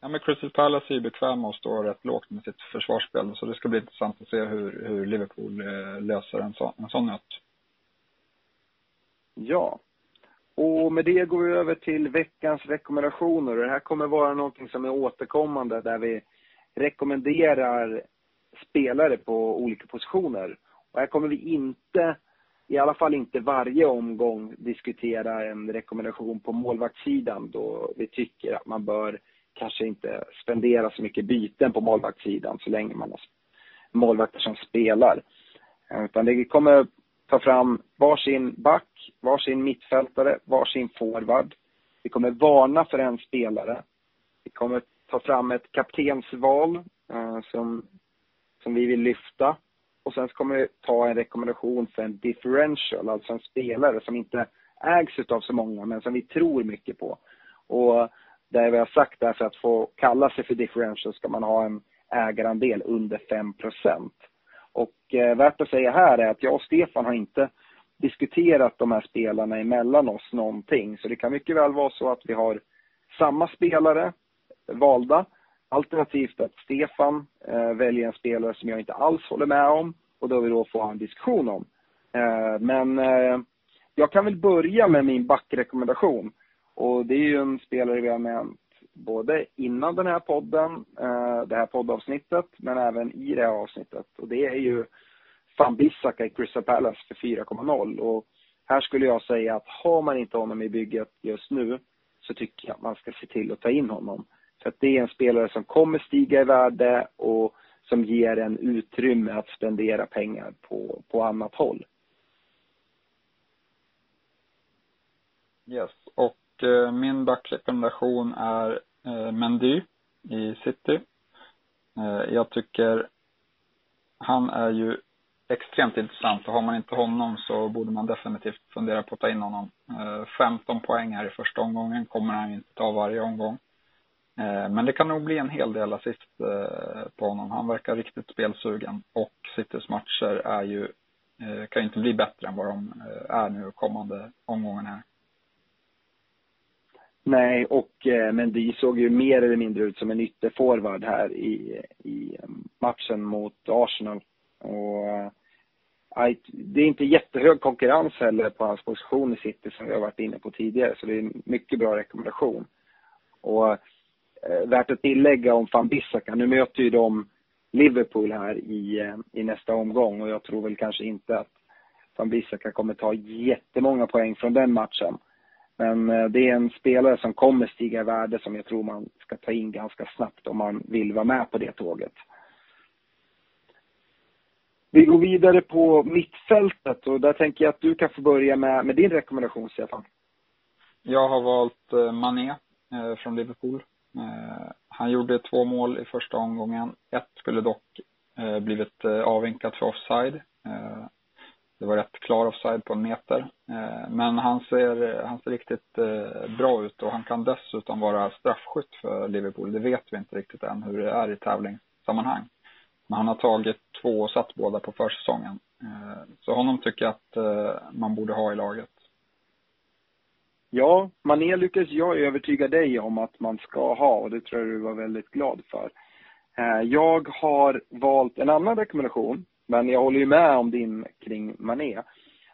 Ja, men Crystal Palace är ju bekväma och står rätt lågt med sitt försvarsspel. Så det ska bli intressant att se hur, hur Liverpool eh, löser en, så, en sån nöt. Ja. Och med det går vi över till veckans rekommendationer. Det här kommer vara någonting som är återkommande där vi rekommenderar spelare på olika positioner. Och här kommer vi inte, i alla fall inte varje omgång, diskutera en rekommendation på målvaktssidan då vi tycker att man bör kanske inte spendera så mycket byten på målvaktssidan så länge man har målvakter som spelar. Eh, utan det kommer ta fram varsin back, varsin mittfältare, varsin forward. Vi kommer varna för en spelare. Vi kommer ta fram ett kaptensval eh, som, som vi vill lyfta. Och sen kommer vi ta en rekommendation för en differential, alltså en spelare som inte ägs av så många, men som vi tror mycket på. Och där vi har sagt är för att få kalla sig för differential ska man ha en ägarandel under 5 procent. Och eh, värt att säga här är att jag och Stefan har inte diskuterat de här spelarna emellan oss någonting. Så det kan mycket väl vara så att vi har samma spelare eh, valda. Alternativt att Stefan eh, väljer en spelare som jag inte alls håller med om och då vi då får ha en diskussion om. Eh, men eh, jag kan väl börja med min backrekommendation. Och det är ju en spelare vi har med både innan den här podden, eh, det här poddavsnittet, men även i det här avsnittet. Och det är ju van Bissaka i Crystal Palace för 4,0. Och här skulle jag säga att har man inte honom i bygget just nu så tycker jag att man ska se till att ta in honom. För att det är en spelare som kommer stiga i värde och som ger en utrymme att spendera pengar på, på annat håll. Yes, och Eh, min backrekommendation är eh, Mendy i City. Eh, jag tycker han är ju extremt intressant och har man inte honom så borde man definitivt fundera på att ta in honom. 15 poäng här i första omgången kommer han inte ta varje omgång. Men det kan nog bli en hel del assist på honom. Han verkar riktigt spelsugen och Citys matcher är ju, kan ju inte bli bättre än vad de är nu kommande omgången här. Nej, och eh, Mendy såg ju mer eller mindre ut som en ytterforward här i, i mm, matchen mot Arsenal. Och eh, det är inte jättehög konkurrens heller på hans position i City som vi har varit inne på tidigare, så det är en mycket bra rekommendation. Och eh, värt att tillägga om van Bissaka, nu möter ju de Liverpool här i, eh, i nästa omgång och jag tror väl kanske inte att van Bissaka kommer ta jättemånga poäng från den matchen. Men eh, det är en spelare som kommer stiga i värde som jag tror man ska ta in ganska snabbt om man vill vara med på det tåget. Vi går vidare på mittfältet och där tänker jag att du kan få börja med, med din rekommendation, Stefan. Jag har valt eh, Mané eh, från Liverpool. Han gjorde två mål i första omgången. Ett skulle dock blivit avvinkat för offside. Det var rätt klar offside på en meter. Eh, men han ser, han ser riktigt eh, bra ut och han kan dessutom vara straffskytt för Liverpool. Det vet vi inte riktigt än hur det är i tävlingssammanhang. Men han har tagit två och satt båda på försäsongen. Eh, så honom tycker jag att man borde ha i laget. Ja, Mané lyckades jag övertyga dig om att man ska ha och det tror jag du var väldigt glad för. Jag har valt en annan rekommendation men jag håller ju med om din kring Mané.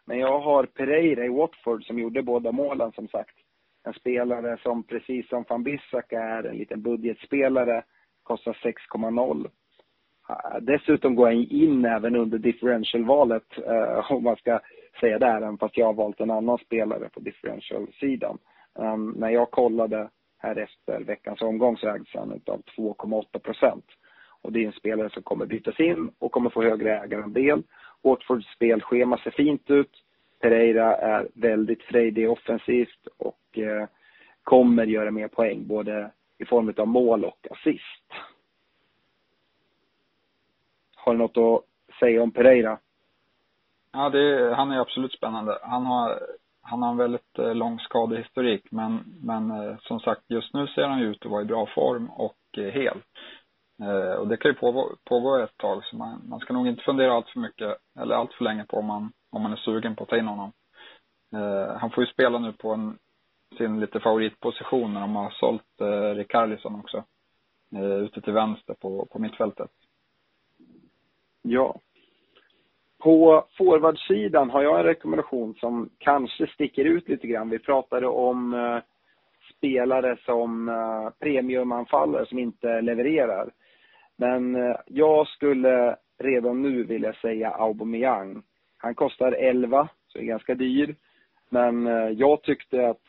Men jag har Pereira i Watford som gjorde båda målen som sagt. En spelare som precis som van Bissaka är en liten budgetspelare, kostar 6,0. Dessutom går jag in även under differentialvalet, eh, om man ska säga det, även fast jag har valt en annan spelare på differential-sidan. Ehm, när jag kollade här efter veckans omgång så ägs han av 2,8 procent. Och det är en spelare som kommer bytas in och kommer få högre ägarandel. Watfords spelschema ser fint ut. Pereira är väldigt frejdig offensivt och eh, kommer göra mer poäng både i form av mål och assist. Har du något att säga om Pereira? Ja, det, han är absolut spännande. Han har, han har en väldigt eh, lång skadehistorik, men, men eh, som sagt, just nu ser han ut att vara i bra form och eh, hel. Eh, och det kan ju pågå, pågå ett tag, så man, man ska nog inte fundera allt för mycket, eller allt för länge på om man, om man är sugen på att ta in honom. Eh, han får ju spela nu på en, sin lite favoritposition när de har sålt eh, Rikarlison också. Eh, ute till vänster på, på mittfältet. Ja. På forwardsidan har jag en rekommendation som kanske sticker ut lite grann. Vi pratade om eh, spelare som eh, premiumanfallare som inte levererar. Men eh, jag skulle redan nu vilja säga Aubameyang. Han kostar 11, så är ganska dyr. Men eh, jag tyckte att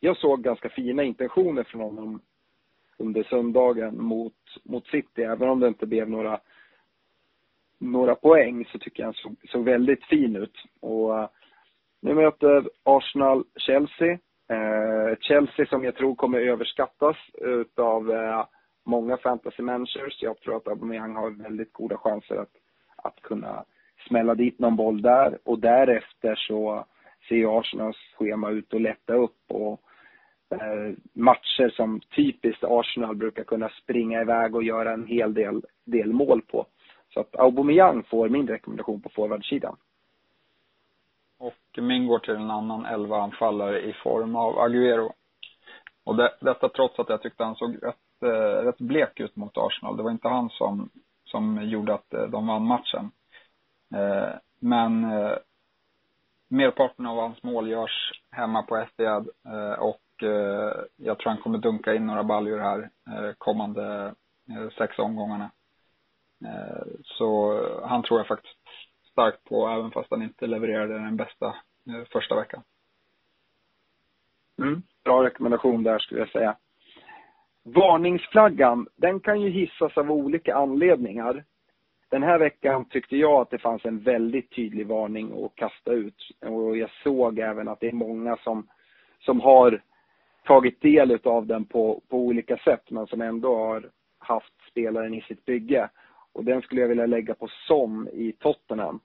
jag såg ganska fina intentioner från honom under söndagen mot, mot City. Även om det inte blev några, några poäng så tycker jag han såg, såg väldigt fin ut. Och eh, nu möter Arsenal Chelsea. Chelsea som jag tror kommer överskattas utav eh, många fantasy managers. Jag tror att Aubameyang har väldigt goda chanser att, att kunna smälla dit någon boll där. Och därefter så ser Arsenals schema ut att lätta upp och eh, matcher som typiskt Arsenal brukar kunna springa iväg och göra en hel del, del mål på. Så att Aubameyang får min rekommendation på forwardsidan. Och min går till en annan 11-anfallare i form av Aguero. Och det, detta trots att jag tyckte han såg rätt eh, rätt blek ut mot Arsenal. Det var inte han som, som gjorde att eh, de vann matchen. Eh, men eh, merparten av hans mål görs hemma på Etihad eh, och eh, jag tror han kommer dunka in några baljor här eh, kommande eh, sex omgångarna. Eh, så han tror jag faktiskt starkt på, även fast han inte levererade den bästa eh, första veckan. Mm, bra rekommendation där skulle jag säga. Varningsflaggan, den kan ju hissas av olika anledningar. Den här veckan tyckte jag att det fanns en väldigt tydlig varning att kasta ut. Och jag såg även att det är många som, som har tagit del av den på, på olika sätt, men som ändå har haft spelaren i sitt bygge. Och den skulle jag vilja lägga på Som i Tottenham.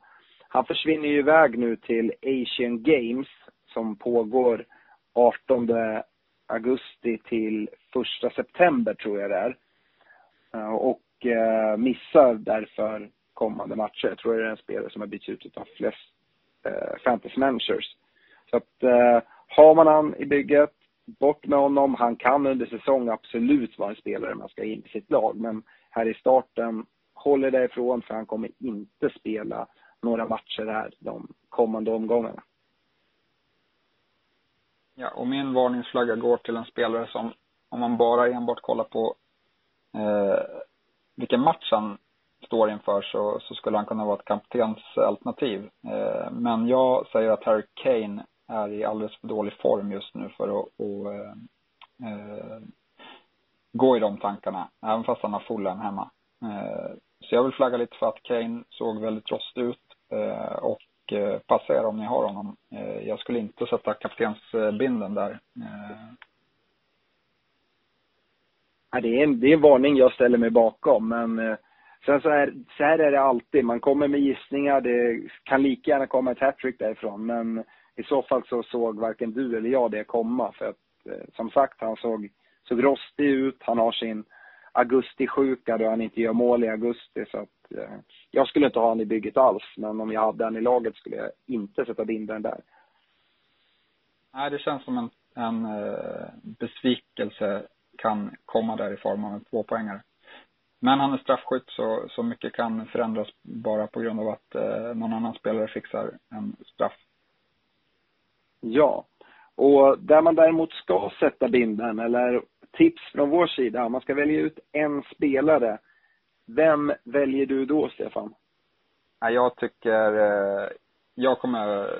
Han försvinner ju iväg nu till Asian Games som pågår 18 augusti till 1 september tror jag det är. Eh, och eh, missar därför kommande matcher. Jag tror det är en spelare som har bytts ut av flest eh, fantasy managers. Så att har man han i bygget, bort med honom. Han kan under säsong absolut vara en spelare man ska in i sitt lag. Men här i starten, håll er därifrån för han kommer inte spela några matcher här de kommande omgångarna. Ja, och min varningsflagga går till en spelare som, om man bara enbart kollar på eh, vilken match han står inför så, så skulle han kunna vara ett kaptensalternativ. Eh, men jag säger att Harry Kane är i alldeles för dålig form just nu för att och, eh, eh, gå i de tankarna, även fast han har Fulham hemma. Eh, så jag vill flagga lite för att Kane såg väldigt rostig ut eh, och passa er om ni har honom. Eh, jag skulle inte sätta kaptensbinden där. Eh. Det, är en, det är en varning jag ställer mig bakom, men sen så, här, så här är det alltid. Man kommer med gissningar, det kan lika gärna komma ett hattrick därifrån, men i så fall så såg varken du eller jag det komma. För att som sagt, han såg, såg rostig ut, han har sin augustisjuka då han inte gör mål i augusti. Så att jag skulle inte ha honom i bygget alls, men om jag hade honom i laget skulle jag inte sätta bindaren där. Nej, det känns som en, en uh, besvikelse kan komma där i form av en tvåpoängare. Men han är straffskytt så, så mycket kan förändras bara på grund av att uh, någon annan spelare fixar en straff. Ja. Och där man däremot ska sätta binden, eller tips från vår sida, om man ska välja ut en spelare. Vem väljer du då, Stefan? Ja, jag tycker, eh, jag kommer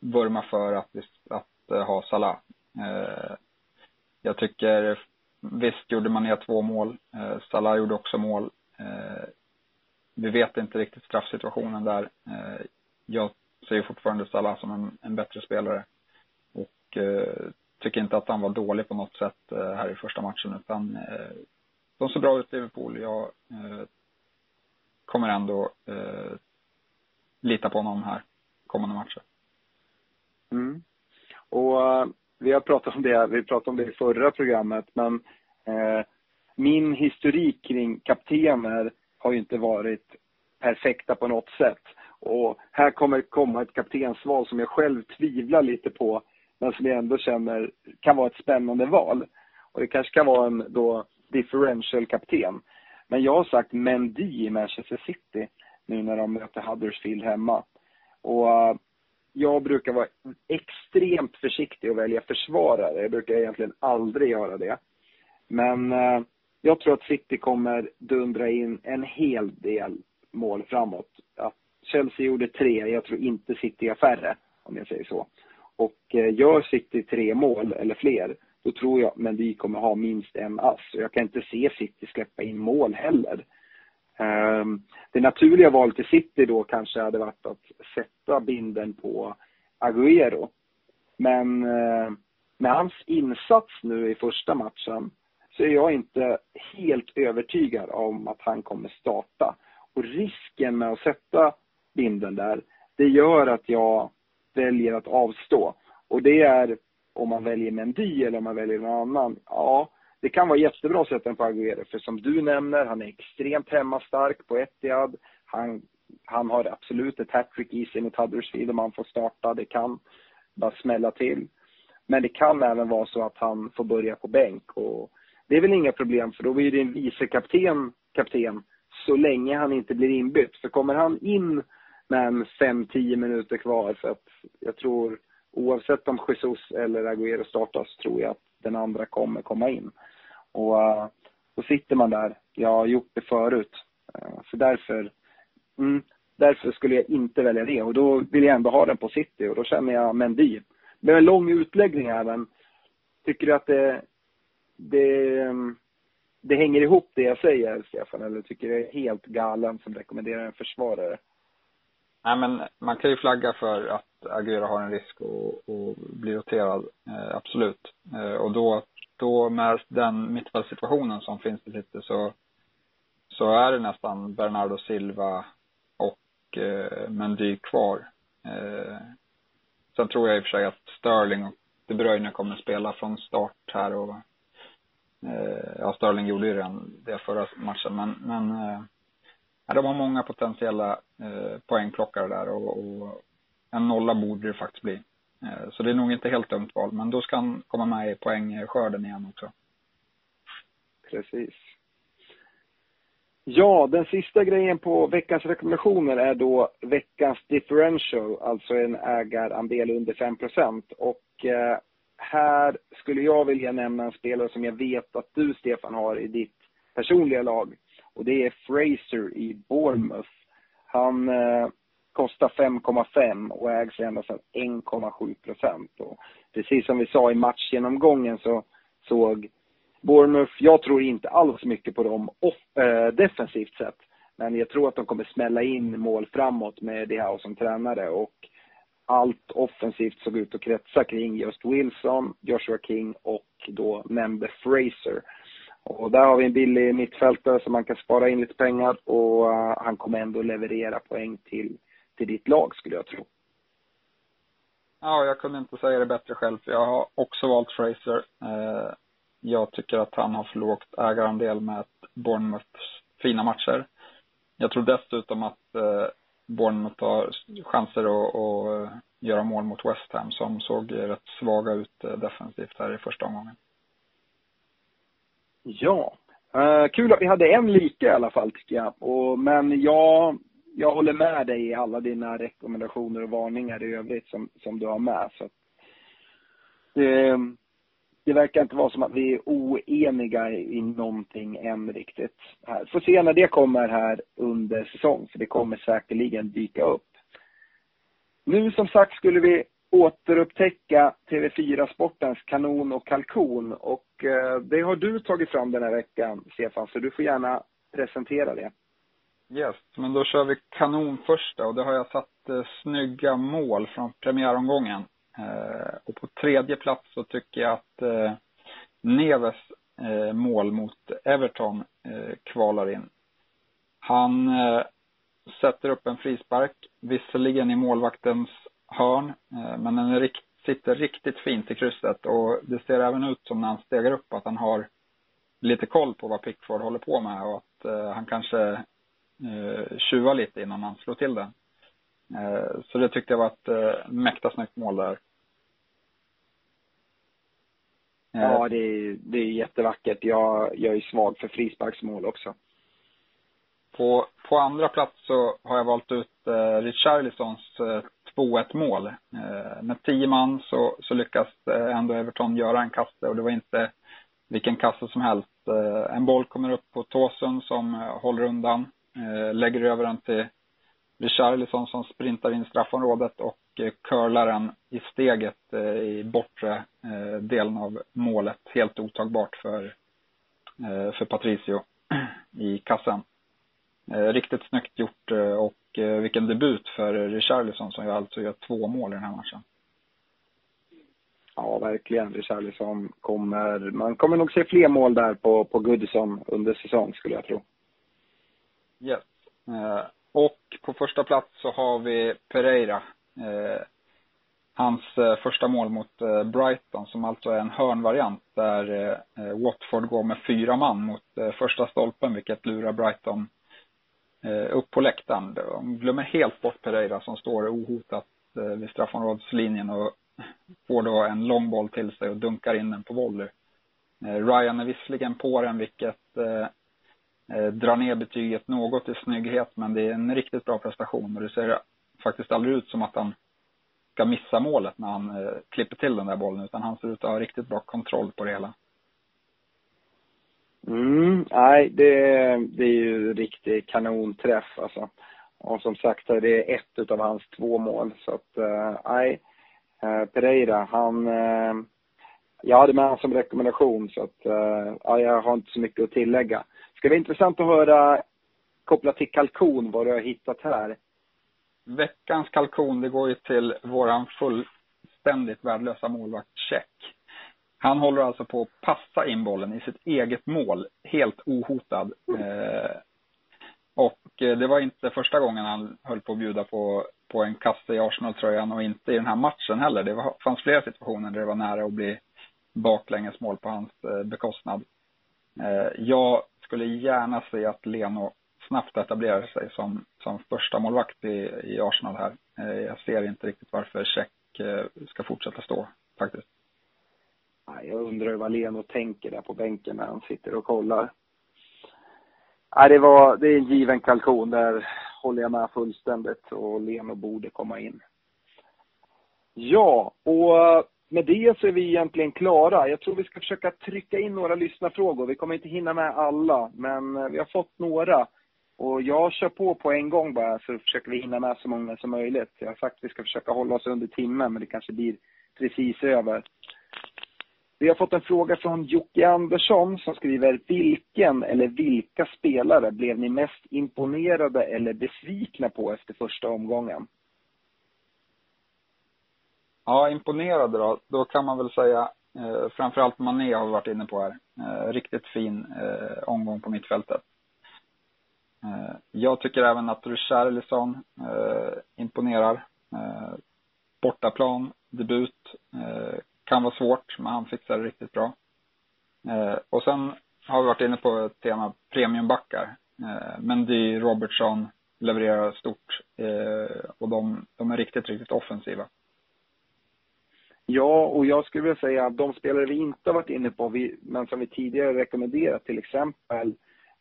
vurma för att, att eh, ha Salah. Eh, jag tycker, visst gjorde man ner två mål. Salah gjorde också mål. Vi vet inte riktigt straffsituationen där. Jag ser fortfarande Salah som en, en bättre spelare. Och tycker inte att han var dålig på något sätt här i första matchen utan de ser bra ut Liverpool. Jag eh, kommer ändå eh, lita på honom här kommande matcher. Mm. Och uh, vi har pratat om det, vi pratade om det i förra programmet, men eh, min historik kring kaptener har ju inte varit perfekta på något sätt. Och här kommer komma ett kaptensval som jag själv tvivlar lite på, men som jag ändå känner kan vara ett spännande val. Och det kanske kan vara en då differential kapten. Men jag har sagt Mendy i Manchester City nu när de möter Huddersfield hemma. Och eh, jag brukar vara extremt försiktig och välja försvarare. Jag brukar egentligen aldrig göra det. Men eh, jag tror att City kommer dundra in en hel del mål framåt. Att Chelsea gjorde tre, jag tror inte City är färre, om jag säger så. Och eh, gör City tre mål eller fler, då tror jag men vi kommer ha minst en ass. Jag kan inte se City släppa in mål heller. Ehm, det naturliga valet i City då kanske hade varit att sätta binden på Agüero. Men eh, med hans insats nu i första matchen så är jag inte helt övertygad om att han kommer starta. Och risken med att sätta binden där, det gör att jag väljer att avstå. Och det är om man väljer Mendy eller om man väljer någon annan. Ja, det kan vara jättebra att sätta den på Aguero. för som du nämner, han är extremt hemmastark på Etihad. Han, han har absolut ett hattrick i sig mot Huddersfield om han får starta. Det kan bara smälla till. Men det kan även vara så att han får börja på bänk och det är väl inga problem för då blir det en vicekapten kapten så länge han inte blir inbytt. För kommer han in med en 5-10 minuter kvar för att jag tror oavsett om Jesus eller Agüero startas tror jag att den andra kommer komma in. Och eh, då sitter man där. Jag har gjort det förut. Eh, så därför, mm, därför skulle jag inte välja det. Och då vill jag ändå ha den på City och då känner jag Mendy. Det är en lång utläggning här men tycker du att det, det, det hänger ihop det jag säger Stefan? Eller tycker du jag är helt galen som rekommenderar en försvarare? Nej men man kan ju flagga för att Aguero har en risk att, bli roterad, eh, absolut. Eh, och då då med den mittfältssituationen som finns i City så, så är det nästan Bernardo Silva och eh, Mendy kvar. Eh, sen tror jag i och för sig att Sterling och De Bruyne kommer spela från start här och eh, ja, Sterling gjorde ju redan det förra matchen men, men eh, ja, de har många potentiella eh, poängplockare där och, och en nolla borde det faktiskt bli. Eh, så det är nog inte helt dumt val, men då ska han komma med i poängskörden igen också. Precis. Ja, den sista grejen på veckans rekommendationer är då veckans differential, alltså en ägarandel under 5% Och eh, här skulle jag vilja nämna en spelare som jag vet att du, Stefan, har i ditt personliga lag. Och det är Fraser i Bournemouth. Han eh, kostar 5,5 och ägs endast av 1,7 procent. precis som vi sa i matchgenomgången så såg Bournemouth, jag tror inte alls mycket på dem off, eh, defensivt sett. Men jag tror att de kommer smälla in mål framåt med Diao som tränare och allt offensivt såg ut att kretsa kring just Wilson, Joshua King och då nämnde Fraser. Och där har vi en billig mittfältare som man kan spara in lite pengar och eh, han kommer ändå leverera poäng till till ditt lag skulle jag tro. Ja, jag kunde inte säga det bättre själv. Jag har också valt Fraser. Eh, jag tycker att han har för lågt ägarandel med Bournemouths fina matcher. Jag tror dessutom att eh, Bournemouth har chanser att, att göra mål mot West Ham som såg rätt svaga ut defensivt här i första omgången. Ja, eh, kul att vi hade en lika i alla fall tycker jag. Och, men jag jag håller med dig i alla dina rekommendationer och varningar i övrigt som, som du har med. Så det, det verkar inte vara som att vi är oeniga i någonting än riktigt. Här. Får se när det kommer här under säsong, för det kommer säkerligen dyka upp. Nu som sagt skulle vi återupptäcka TV4 Sportens kanon och kalkon och eh, det har du tagit fram den här veckan, Stefan, så du får gärna presentera det. Yes, men då kör vi kanon första och det har jag satt eh, snygga mål från premiäromgången. Eh, och på tredje plats så tycker jag att eh, Neves eh, mål mot Everton eh, kvalar in. Han eh, sätter upp en frispark, visserligen i målvaktens hörn, eh, men den rikt, sitter riktigt fint i krysset och det ser även ut som när han stegar upp att han har lite koll på vad Pickford håller på med och att eh, han kanske eh, tjuvar lite innan han slår till den. Eh, så det tyckte jag var ett mäkta snyggt mål där. Ja, det är, det är jättevackert. Jag, jag är svag för frisparksmål också. På, på andra plats så har jag valt ut eh, Richarlisons eh, 2-1 mål. Eh, med tio man så, så lyckas eh, ändå Everton göra en kasse och det var inte vilken kasse som helst. Eh, en boll kommer upp på Tåsund som håller undan, lägger över den till Richarlison som sprintar in i straffområdet och curlar den i steget i bortre delen av målet. Helt otagbart för, för Patricio i kassen. Riktigt snyggt gjort och vilken debut för Richarlison som alltså gör två mål i den här matchen. Ja, verkligen. Richarlison kommer, man kommer nog se fler mål där på, på Goodison under säsong skulle jag tro. Yes. Och på första plats så har vi Pereira. Eh, hans eh, första mål mot eh, Brighton som alltså är en hörnvariant där eh, Watford går med fyra man mot eh, första stolpen vilket lurar Brighton eh, Eh, upp på läktaren. De glömmer helt bort Pereira som står ohotat eh, vid straffområdeslinjen och får då en lång boll till sig och dunkar in den på volley. Eh, Ryan är visserligen på den vilket eh, drar ner betyget något i snygghet, men det är en riktigt bra prestation och det ser faktiskt aldrig ut som att han ska missa målet när han eh, klipper till den där bollen, utan han ser ut att ha riktigt bra kontroll på det hela. Mm, nej, det, det är ju riktig kanonträff alltså. Och som sagt, det är ett utav hans två mål. Så att, eh, nej, eh, Pereira, han... Eh, jag hade med honom som rekommendation så att, ja, jag har inte så mycket att tillägga. Ska bli intressant att höra kopplat till kalkon vad du har hittat här. Veckans kalkon, det går ju till våran fullständigt värdelösa målvakt Check. Han håller alltså på att passa in bollen i sitt eget mål, helt ohotad. Eh, och det var inte första gången han höll på att bjuda på, på en kasse i Arsenal-tröjan och inte i den här matchen heller. Det var, fanns flera situationer där det var nära att bli baklängesmål på hans eh, bekostnad. Eh, jag skulle gärna se att Leno snabbt etablerar sig som, som första målvakt i, i Arsenal här. Eh, jag ser inte riktigt varför Check eh, ska fortsätta stå faktiskt. Jag undrar vad Leno tänker där på bänken när han sitter och kollar. Nej, det, var, det är en given kalkon. Där håller jag med fullständigt och Leno borde komma in. Ja, och eh, med det så är vi egentligen klara. Jag tror vi ska försöka trycka in några lyssnarfrågor. Vi kommer inte hinna med alla, men eh, vi har fått några. Och jag kör på på en gång bara, så försöker vi hinna med så många som möjligt. Jag har sagt att vi ska försöka hålla oss under timmen, men det kanske blir precis över. Vi har fått en fråga från Jocke Andersson som skriver Vilken eller vilka spelare blev ni mest imponerade eller besvikna på efter första omgången? Ja, imponerade då. Då kan man väl säga, eh, framförallt Mané har vi varit inne på här. Eh, riktigt fin eh, omgång på mittfältet. Eh, jag tycker även att Richarlison eh, imponerar. Eh, bortaplan, debut, eh, kan vara svårt, men han fixar det riktigt bra. Eh, och sen har vi varit inne på ett tema premiumbackar. Eh, Mendy, Robertson levererar stort eh, och de, de är riktigt, riktigt offensiva. Ja, och jag skulle vilja säga att de spelare vi inte har varit inne på, vi, men som vi tidigare rekommenderat, till exempel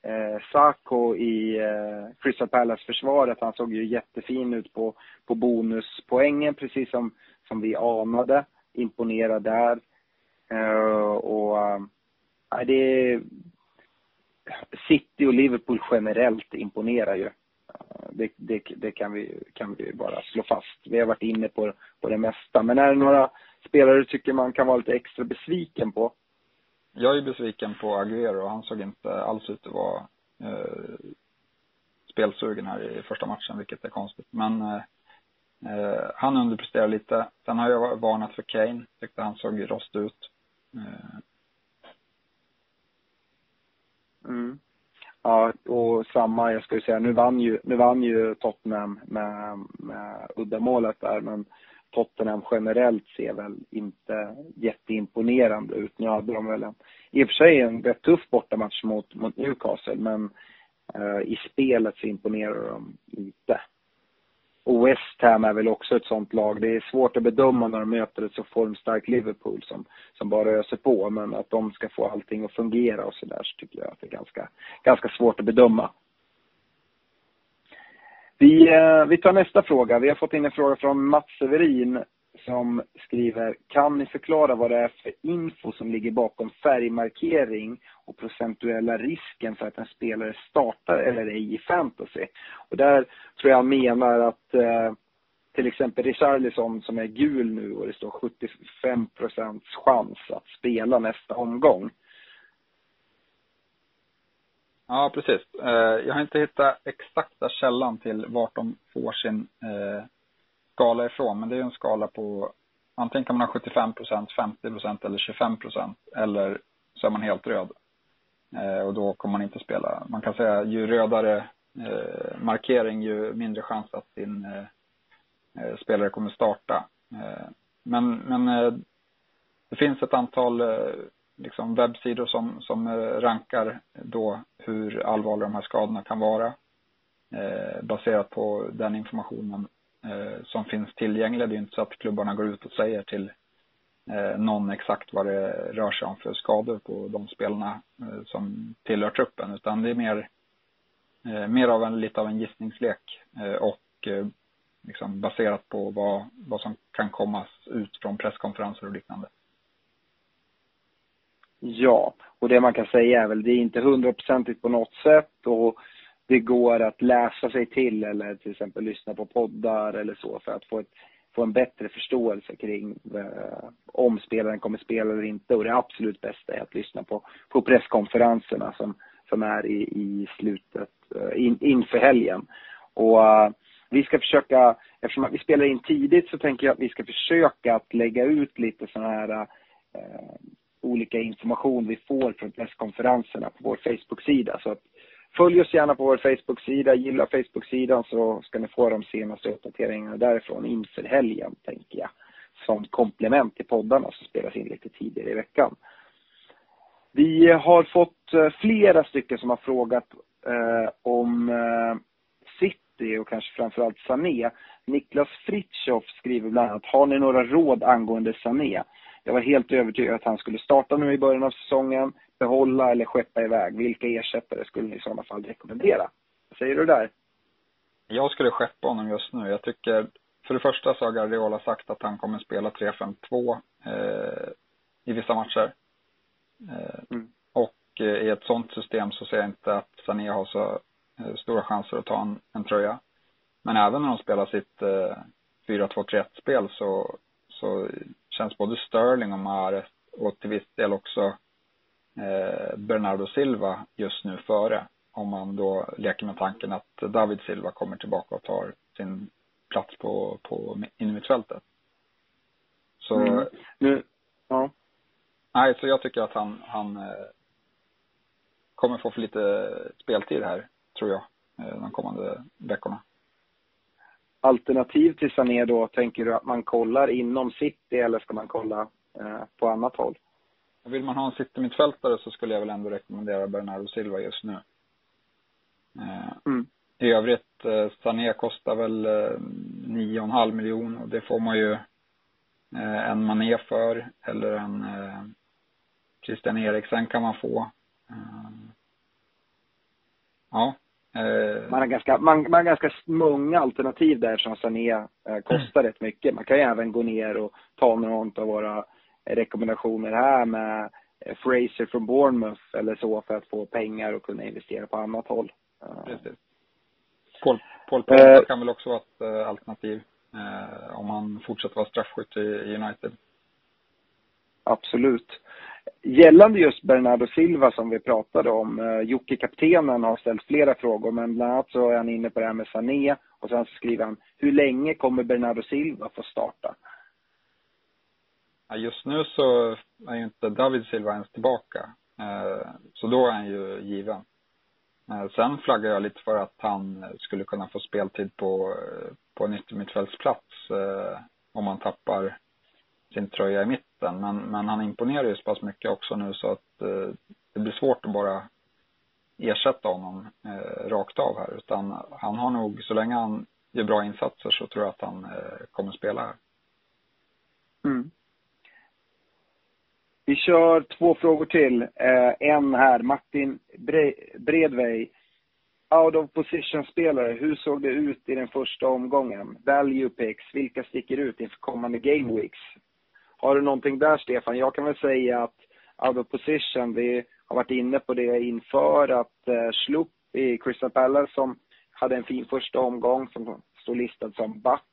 eh, Sako i eh, Crystal Palace-försvaret. Han såg ju jättefin ut på, på bonuspoängen, precis som, som vi anade imponera där. Uh, och uh, det City och Liverpool generellt imponerar ju. Eh, det, det, det, kan, vi, kan vi bara slå fast. Vi har varit inne på, på det mesta. Men är det några spelare du tycker man kan vara lite extra besviken på? Jag är besviken på Aguero. Han såg inte alls ut att vara eh, spelsugen här i första matchen, vilket är konstigt. Men eh, eh han underpresterade lite. Sen har jag varnat för Kane. Tyckte han såg rost ut. Eh. Mm. Ja, och samma, jag skulle säga, nu vann ju, nu vann ju Tottenham med, med uddamålet där, men Tottenham generellt ser väl inte jätteimponerande ut. Nu hade de väl en, i och för sig en rätt tuff bortamatch mot, mot Newcastle, men eh, i spelet så imponerar de inte. Och West Ham är väl också ett sånt lag. Det är svårt att bedöma när de möter ett så formstarkt Liverpool som, som bara öser på. Men att de ska få allting att fungera och sådär så tycker jag att det är ganska, ganska svårt att bedöma. Vi, eh, vi tar nästa fråga. Vi har fått in en fråga från Mats Severin som skriver Kan ni förklara vad det är för info som ligger bakom färgmarkering och procentuella risken för att en spelare startar eller ej i fantasy? Och där tror jag han menar att eh, till exempel Richarlison som är gul nu och det står 75 procents chans att spela nästa omgång. Ja, precis. Eh, jag har inte hittat exakta källan till vart de får sin eh, skala ifrån. Men det är en skala på antingen kan man ha 75 50 eller 25. Eller så är man helt röd. Eh, och då kommer man inte spela. Man kan säga ju rödare eh, markering ju mindre chans att din eh, eh spelare kommer starta. Eh, men men eh, det finns ett antal eh, liksom webbsidor som, som eh, rankar då hur allvarliga de här skadorna kan vara. baserat på den informationen Eh, som finns tillgängliga. Det är inte så att klubbarna går ut och säger till eh, någon exakt vad det rör sig om för skador på de spelarna eh, som tillhör truppen. Utan det är mer, eh, mer av en, lite av en gissningslek eh, och eh, liksom baserat på vad, vad som kan komma ut från presskonferenser och liknande. Ja, och det man kan säga är väl det är inte hundraprocentigt på något sätt och det går att läsa sig till eller till exempel lyssna på poddar eller så för att få, ett, få en bättre förståelse kring eh, om spelaren kommer spela eller inte. Och det absolut bästa är att lyssna på, på presskonferenserna som, som är i, i slutet, eh, in, inför helgen. Och uh, vi ska försöka, eftersom vi spelar in tidigt så tänker jag att vi ska försöka att lägga ut lite sådana här uh, olika information vi får från presskonferenserna på vår Facebook-sida. Så att Följ oss gärna på vår Facebook-sida, gilla Facebook-sidan så ska ni få de senaste uppdateringarna därifrån inför helgen, tänker jag. Som komplement till poddarna som spelas in lite tidigare i veckan. Vi har fått eh, flera stycken som har frågat eh, om eh, City och kanske framförallt Sané. Niklas Fritjof skriver bland annat, har ni några råd angående Sané? Jag var helt övertygad att han skulle starta nu i början av säsongen behålla eller skeppa iväg? Vilka ersättare skulle ni i sådana fall rekommendera? Vad säger du där? Jag skulle skeppa honom just nu. Jag tycker, för det första så har Guardiola sagt att han kommer spela 3-5-2 eh, i vissa matcher. Eh, mm. Och eh, i ett sånt system så ser jag inte att Sané har så eh, stora chanser att ta en, en tröja. Men även när de spelar sitt 4-2-3-1-spel så, så känns både Sterling och Mahrez och till viss del också eh, Bernardo Silva just nu före. Om man då leker med tanken att David Silva kommer tillbaka och tar sin plats på, på innermittfältet. Så, mm. nu, ja. Nej, så jag tycker att han, han eh, kommer få för lite speltid här, tror jag, eh, de kommande veckorna. Alternativ till Sané då, tänker du att man kollar inom city eller ska man kolla eh, på annat håll? Vill man ha en city-mittfältare så skulle jag väl ändå rekommendera Bernardo Silva just nu. Eh, mm. I övrigt, eh, Sané kostar väl 9,5 eh, miljoner och det får man ju en Mané för eller en Christian Eriksen kan man få. Ja, man, har ganska, man, man har ganska många alternativ där som Sané kostar mm. rätt mycket. Man kan ju även gå ner och ta någon av våra rekommendationer här med eh, Fraser från Bournemouth eller så för att få pengar och kunna investera på annat håll. Precis. Paul, Paul Pogba kan väl också vara ett alternativ om han fortsätter vara straffskytt i United. Absolut. Gällande just Bernardo Silva som vi pratade om, eh, Jocke kaptenen har ställt flera frågor men bland annat så är han inne på det här med Sané och sen så skriver han, hur länge kommer Bernardo Silva få starta? Ja, just nu så är ju inte David Silva ens tillbaka. Eh, så då är han ju given. Eh, sen flaggar jag lite för att han skulle kunna få speltid på, på en yttermittfältsplats eh, om han tappar sin tröja i mitten. Men, men han imponerar ju så pass mycket också nu så att det blir svårt att bara ersätta honom rakt av här. Utan han har nog, så länge han gör bra insatser så tror jag att han kommer spela här. Mm. Vi kör två frågor till. Eh, en här, Martin Bre Bredvej. Out of position-spelare, hur såg det ut i den första omgången? Value picks, vilka sticker ut inför kommande game weeks? Har du någonting där Stefan? Jag kan väl säga att out of position, vi har varit inne på det inför att eh, Slupp i Crystal Palace som hade en fin första omgång som står listad som back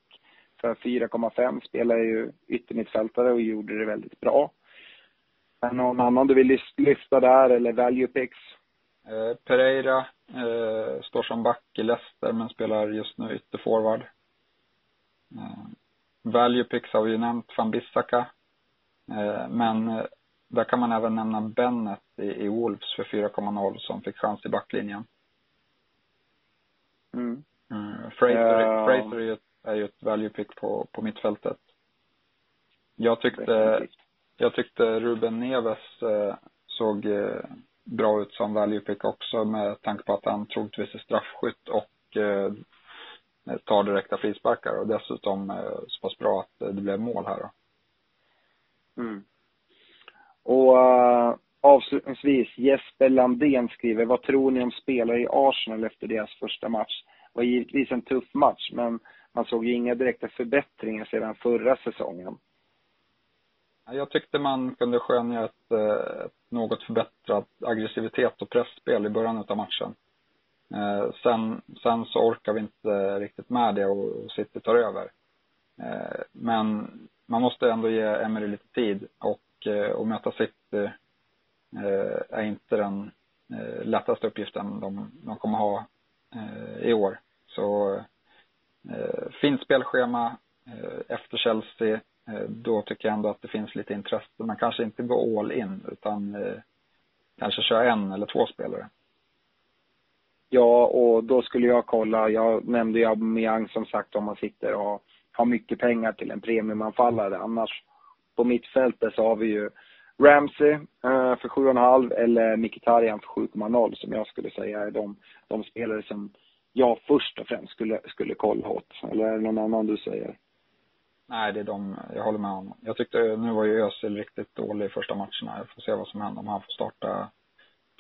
för 4,5 spelar ju yttermittfältare och gjorde det väldigt bra. Är någon annan du vill lyfta där eller value picks? Eh, Pereira eh, står som back i Leicester men spelar just nu ytterforward. Eh, value picks har vi ju nämnt, van Bissaka Eh, men eh, där kan man även nämna Bennett i, i Wolves för 4,0 som fick chans i backlinjen. Mm. Mm. Fraser, uh, Fraser är, ju ett, är ju ett value pick på, på mittfältet. Jag tyckte, jag tyckte Ruben Neves eh, såg eh, bra ut som value pick också med tanke på att han troligtvis är straffskytt och eh, tar direkta frisparkar och dessutom eh, så pass bra att det blev mål här då. Mm. Och uh, avslutningsvis, Jesper Landén skriver, vad tror ni om spelare i Arsenal efter deras första match? Det var givetvis en tuff match, men man såg ju inga direkta förbättringar sedan förra säsongen. Jag tyckte man kunde skönja ett, eh, ett något förbättrat aggressivitet och pressspel i början av matchen. Eh, sen, sen så orkar vi inte riktigt med det och City tar över. Eh, men man måste ändå ge Emery lite tid och att möta City är inte den lättaste uppgiften de, de kommer ha i år. Så fint spelschema efter Chelsea. Eh, då tycker jag ändå att det finns lite intresse. Man kanske inte går all in utan eh, kanske kör en eller två spelare. Ja, och då skulle jag kolla. Jag nämnde ju Aubameyang som sagt om man sitter och har mycket pengar till en premiumanfallare. Annars på mittfältet så har vi ju Ramsey eh, för 7,5 eller Mkhitaryan för 7,0 som jag skulle säga är de, de spelare som jag först och främst skulle, skulle kolla åt. Eller är det någon annan du säger? Nej, det är de, jag håller med honom. Jag tyckte, nu var ju Özil riktigt dålig i första matcherna. Jag får se vad som händer om han får starta,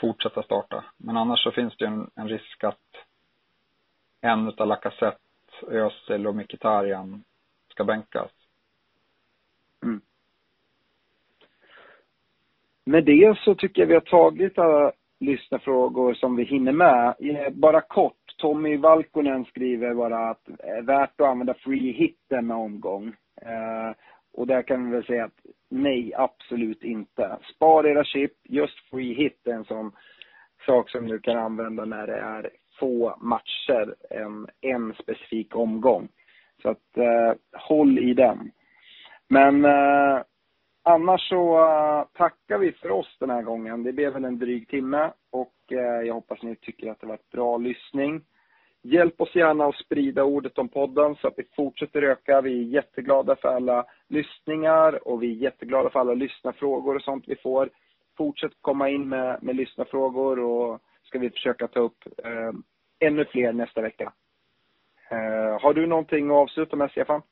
fortsätta starta. Men annars så finns det ju en, en risk att en utav Lacazette Özil och Mkhitaryan ska bänkas. Mm. Med det så tycker jag vi har tagit alla lyssnarfrågor som vi hinner med. Eh, bara kort, Tommy Valkonen skriver bara att det är värt att använda free hit denna omgång. Eh, och där kan vi väl säga att nej, absolut inte. Spar era chip, just free hit är en sån sak som du kan använda när det är få matcher än en specifik omgång. Så att eh, håll i den. Men eh, annars så eh, tackar vi för oss den här gången. Det blev väl en dryg timme och eh, jag hoppas ni tycker att det var ett bra lyssning. Hjälp oss gärna att sprida ordet om podden så att vi fortsätter öka. Vi är jätteglada för alla lyssningar och vi är jätteglada för alla lyssnarfrågor och sånt vi får. Fortsätt komma in med, med lyssnarfrågor och ska vi försöka ta upp eh, ännu fler nästa vecka. Eh, har du någonting att avsluta med, Stefan?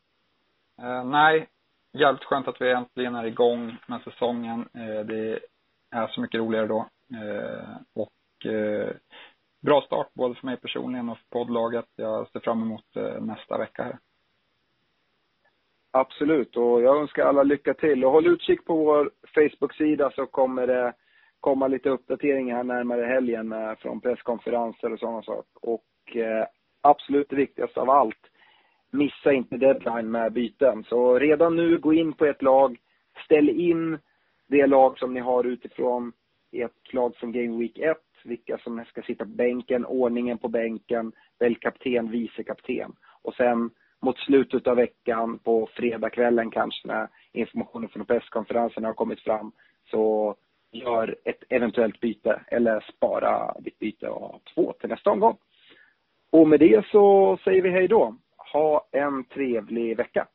Eh, nej, jävligt skönt att vi äntligen är igång med säsongen. Eh, det är så mycket roligare då. Eh, och eh, bra start både för mig personligen och för poddlaget. Jag ser fram emot eh, nästa vecka här. Absolut, och jag önskar alla lycka till. Och håll utkik på vår Facebook-sida så kommer det komma lite uppdateringar här närmare helgen med, från presskonferenser och sådana saker. Och eh, absolut det viktigaste av allt, missa inte deadline med byten. Så redan nu, gå in på ett lag, ställ in det lag som ni har utifrån ert lag från Game Week 1, vilka som ska sitta på bänken, ordningen på bänken, välj kapten, vice kapten. Och sen mot slutet av veckan, på fredagskvällen kanske, när informationen från presskonferensen har kommit fram, så gör ett eventuellt byte eller spara ditt byte och ha två till nästa omgång. Och med det så säger vi hej då. Ha en trevlig vecka.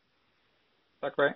Tack för det.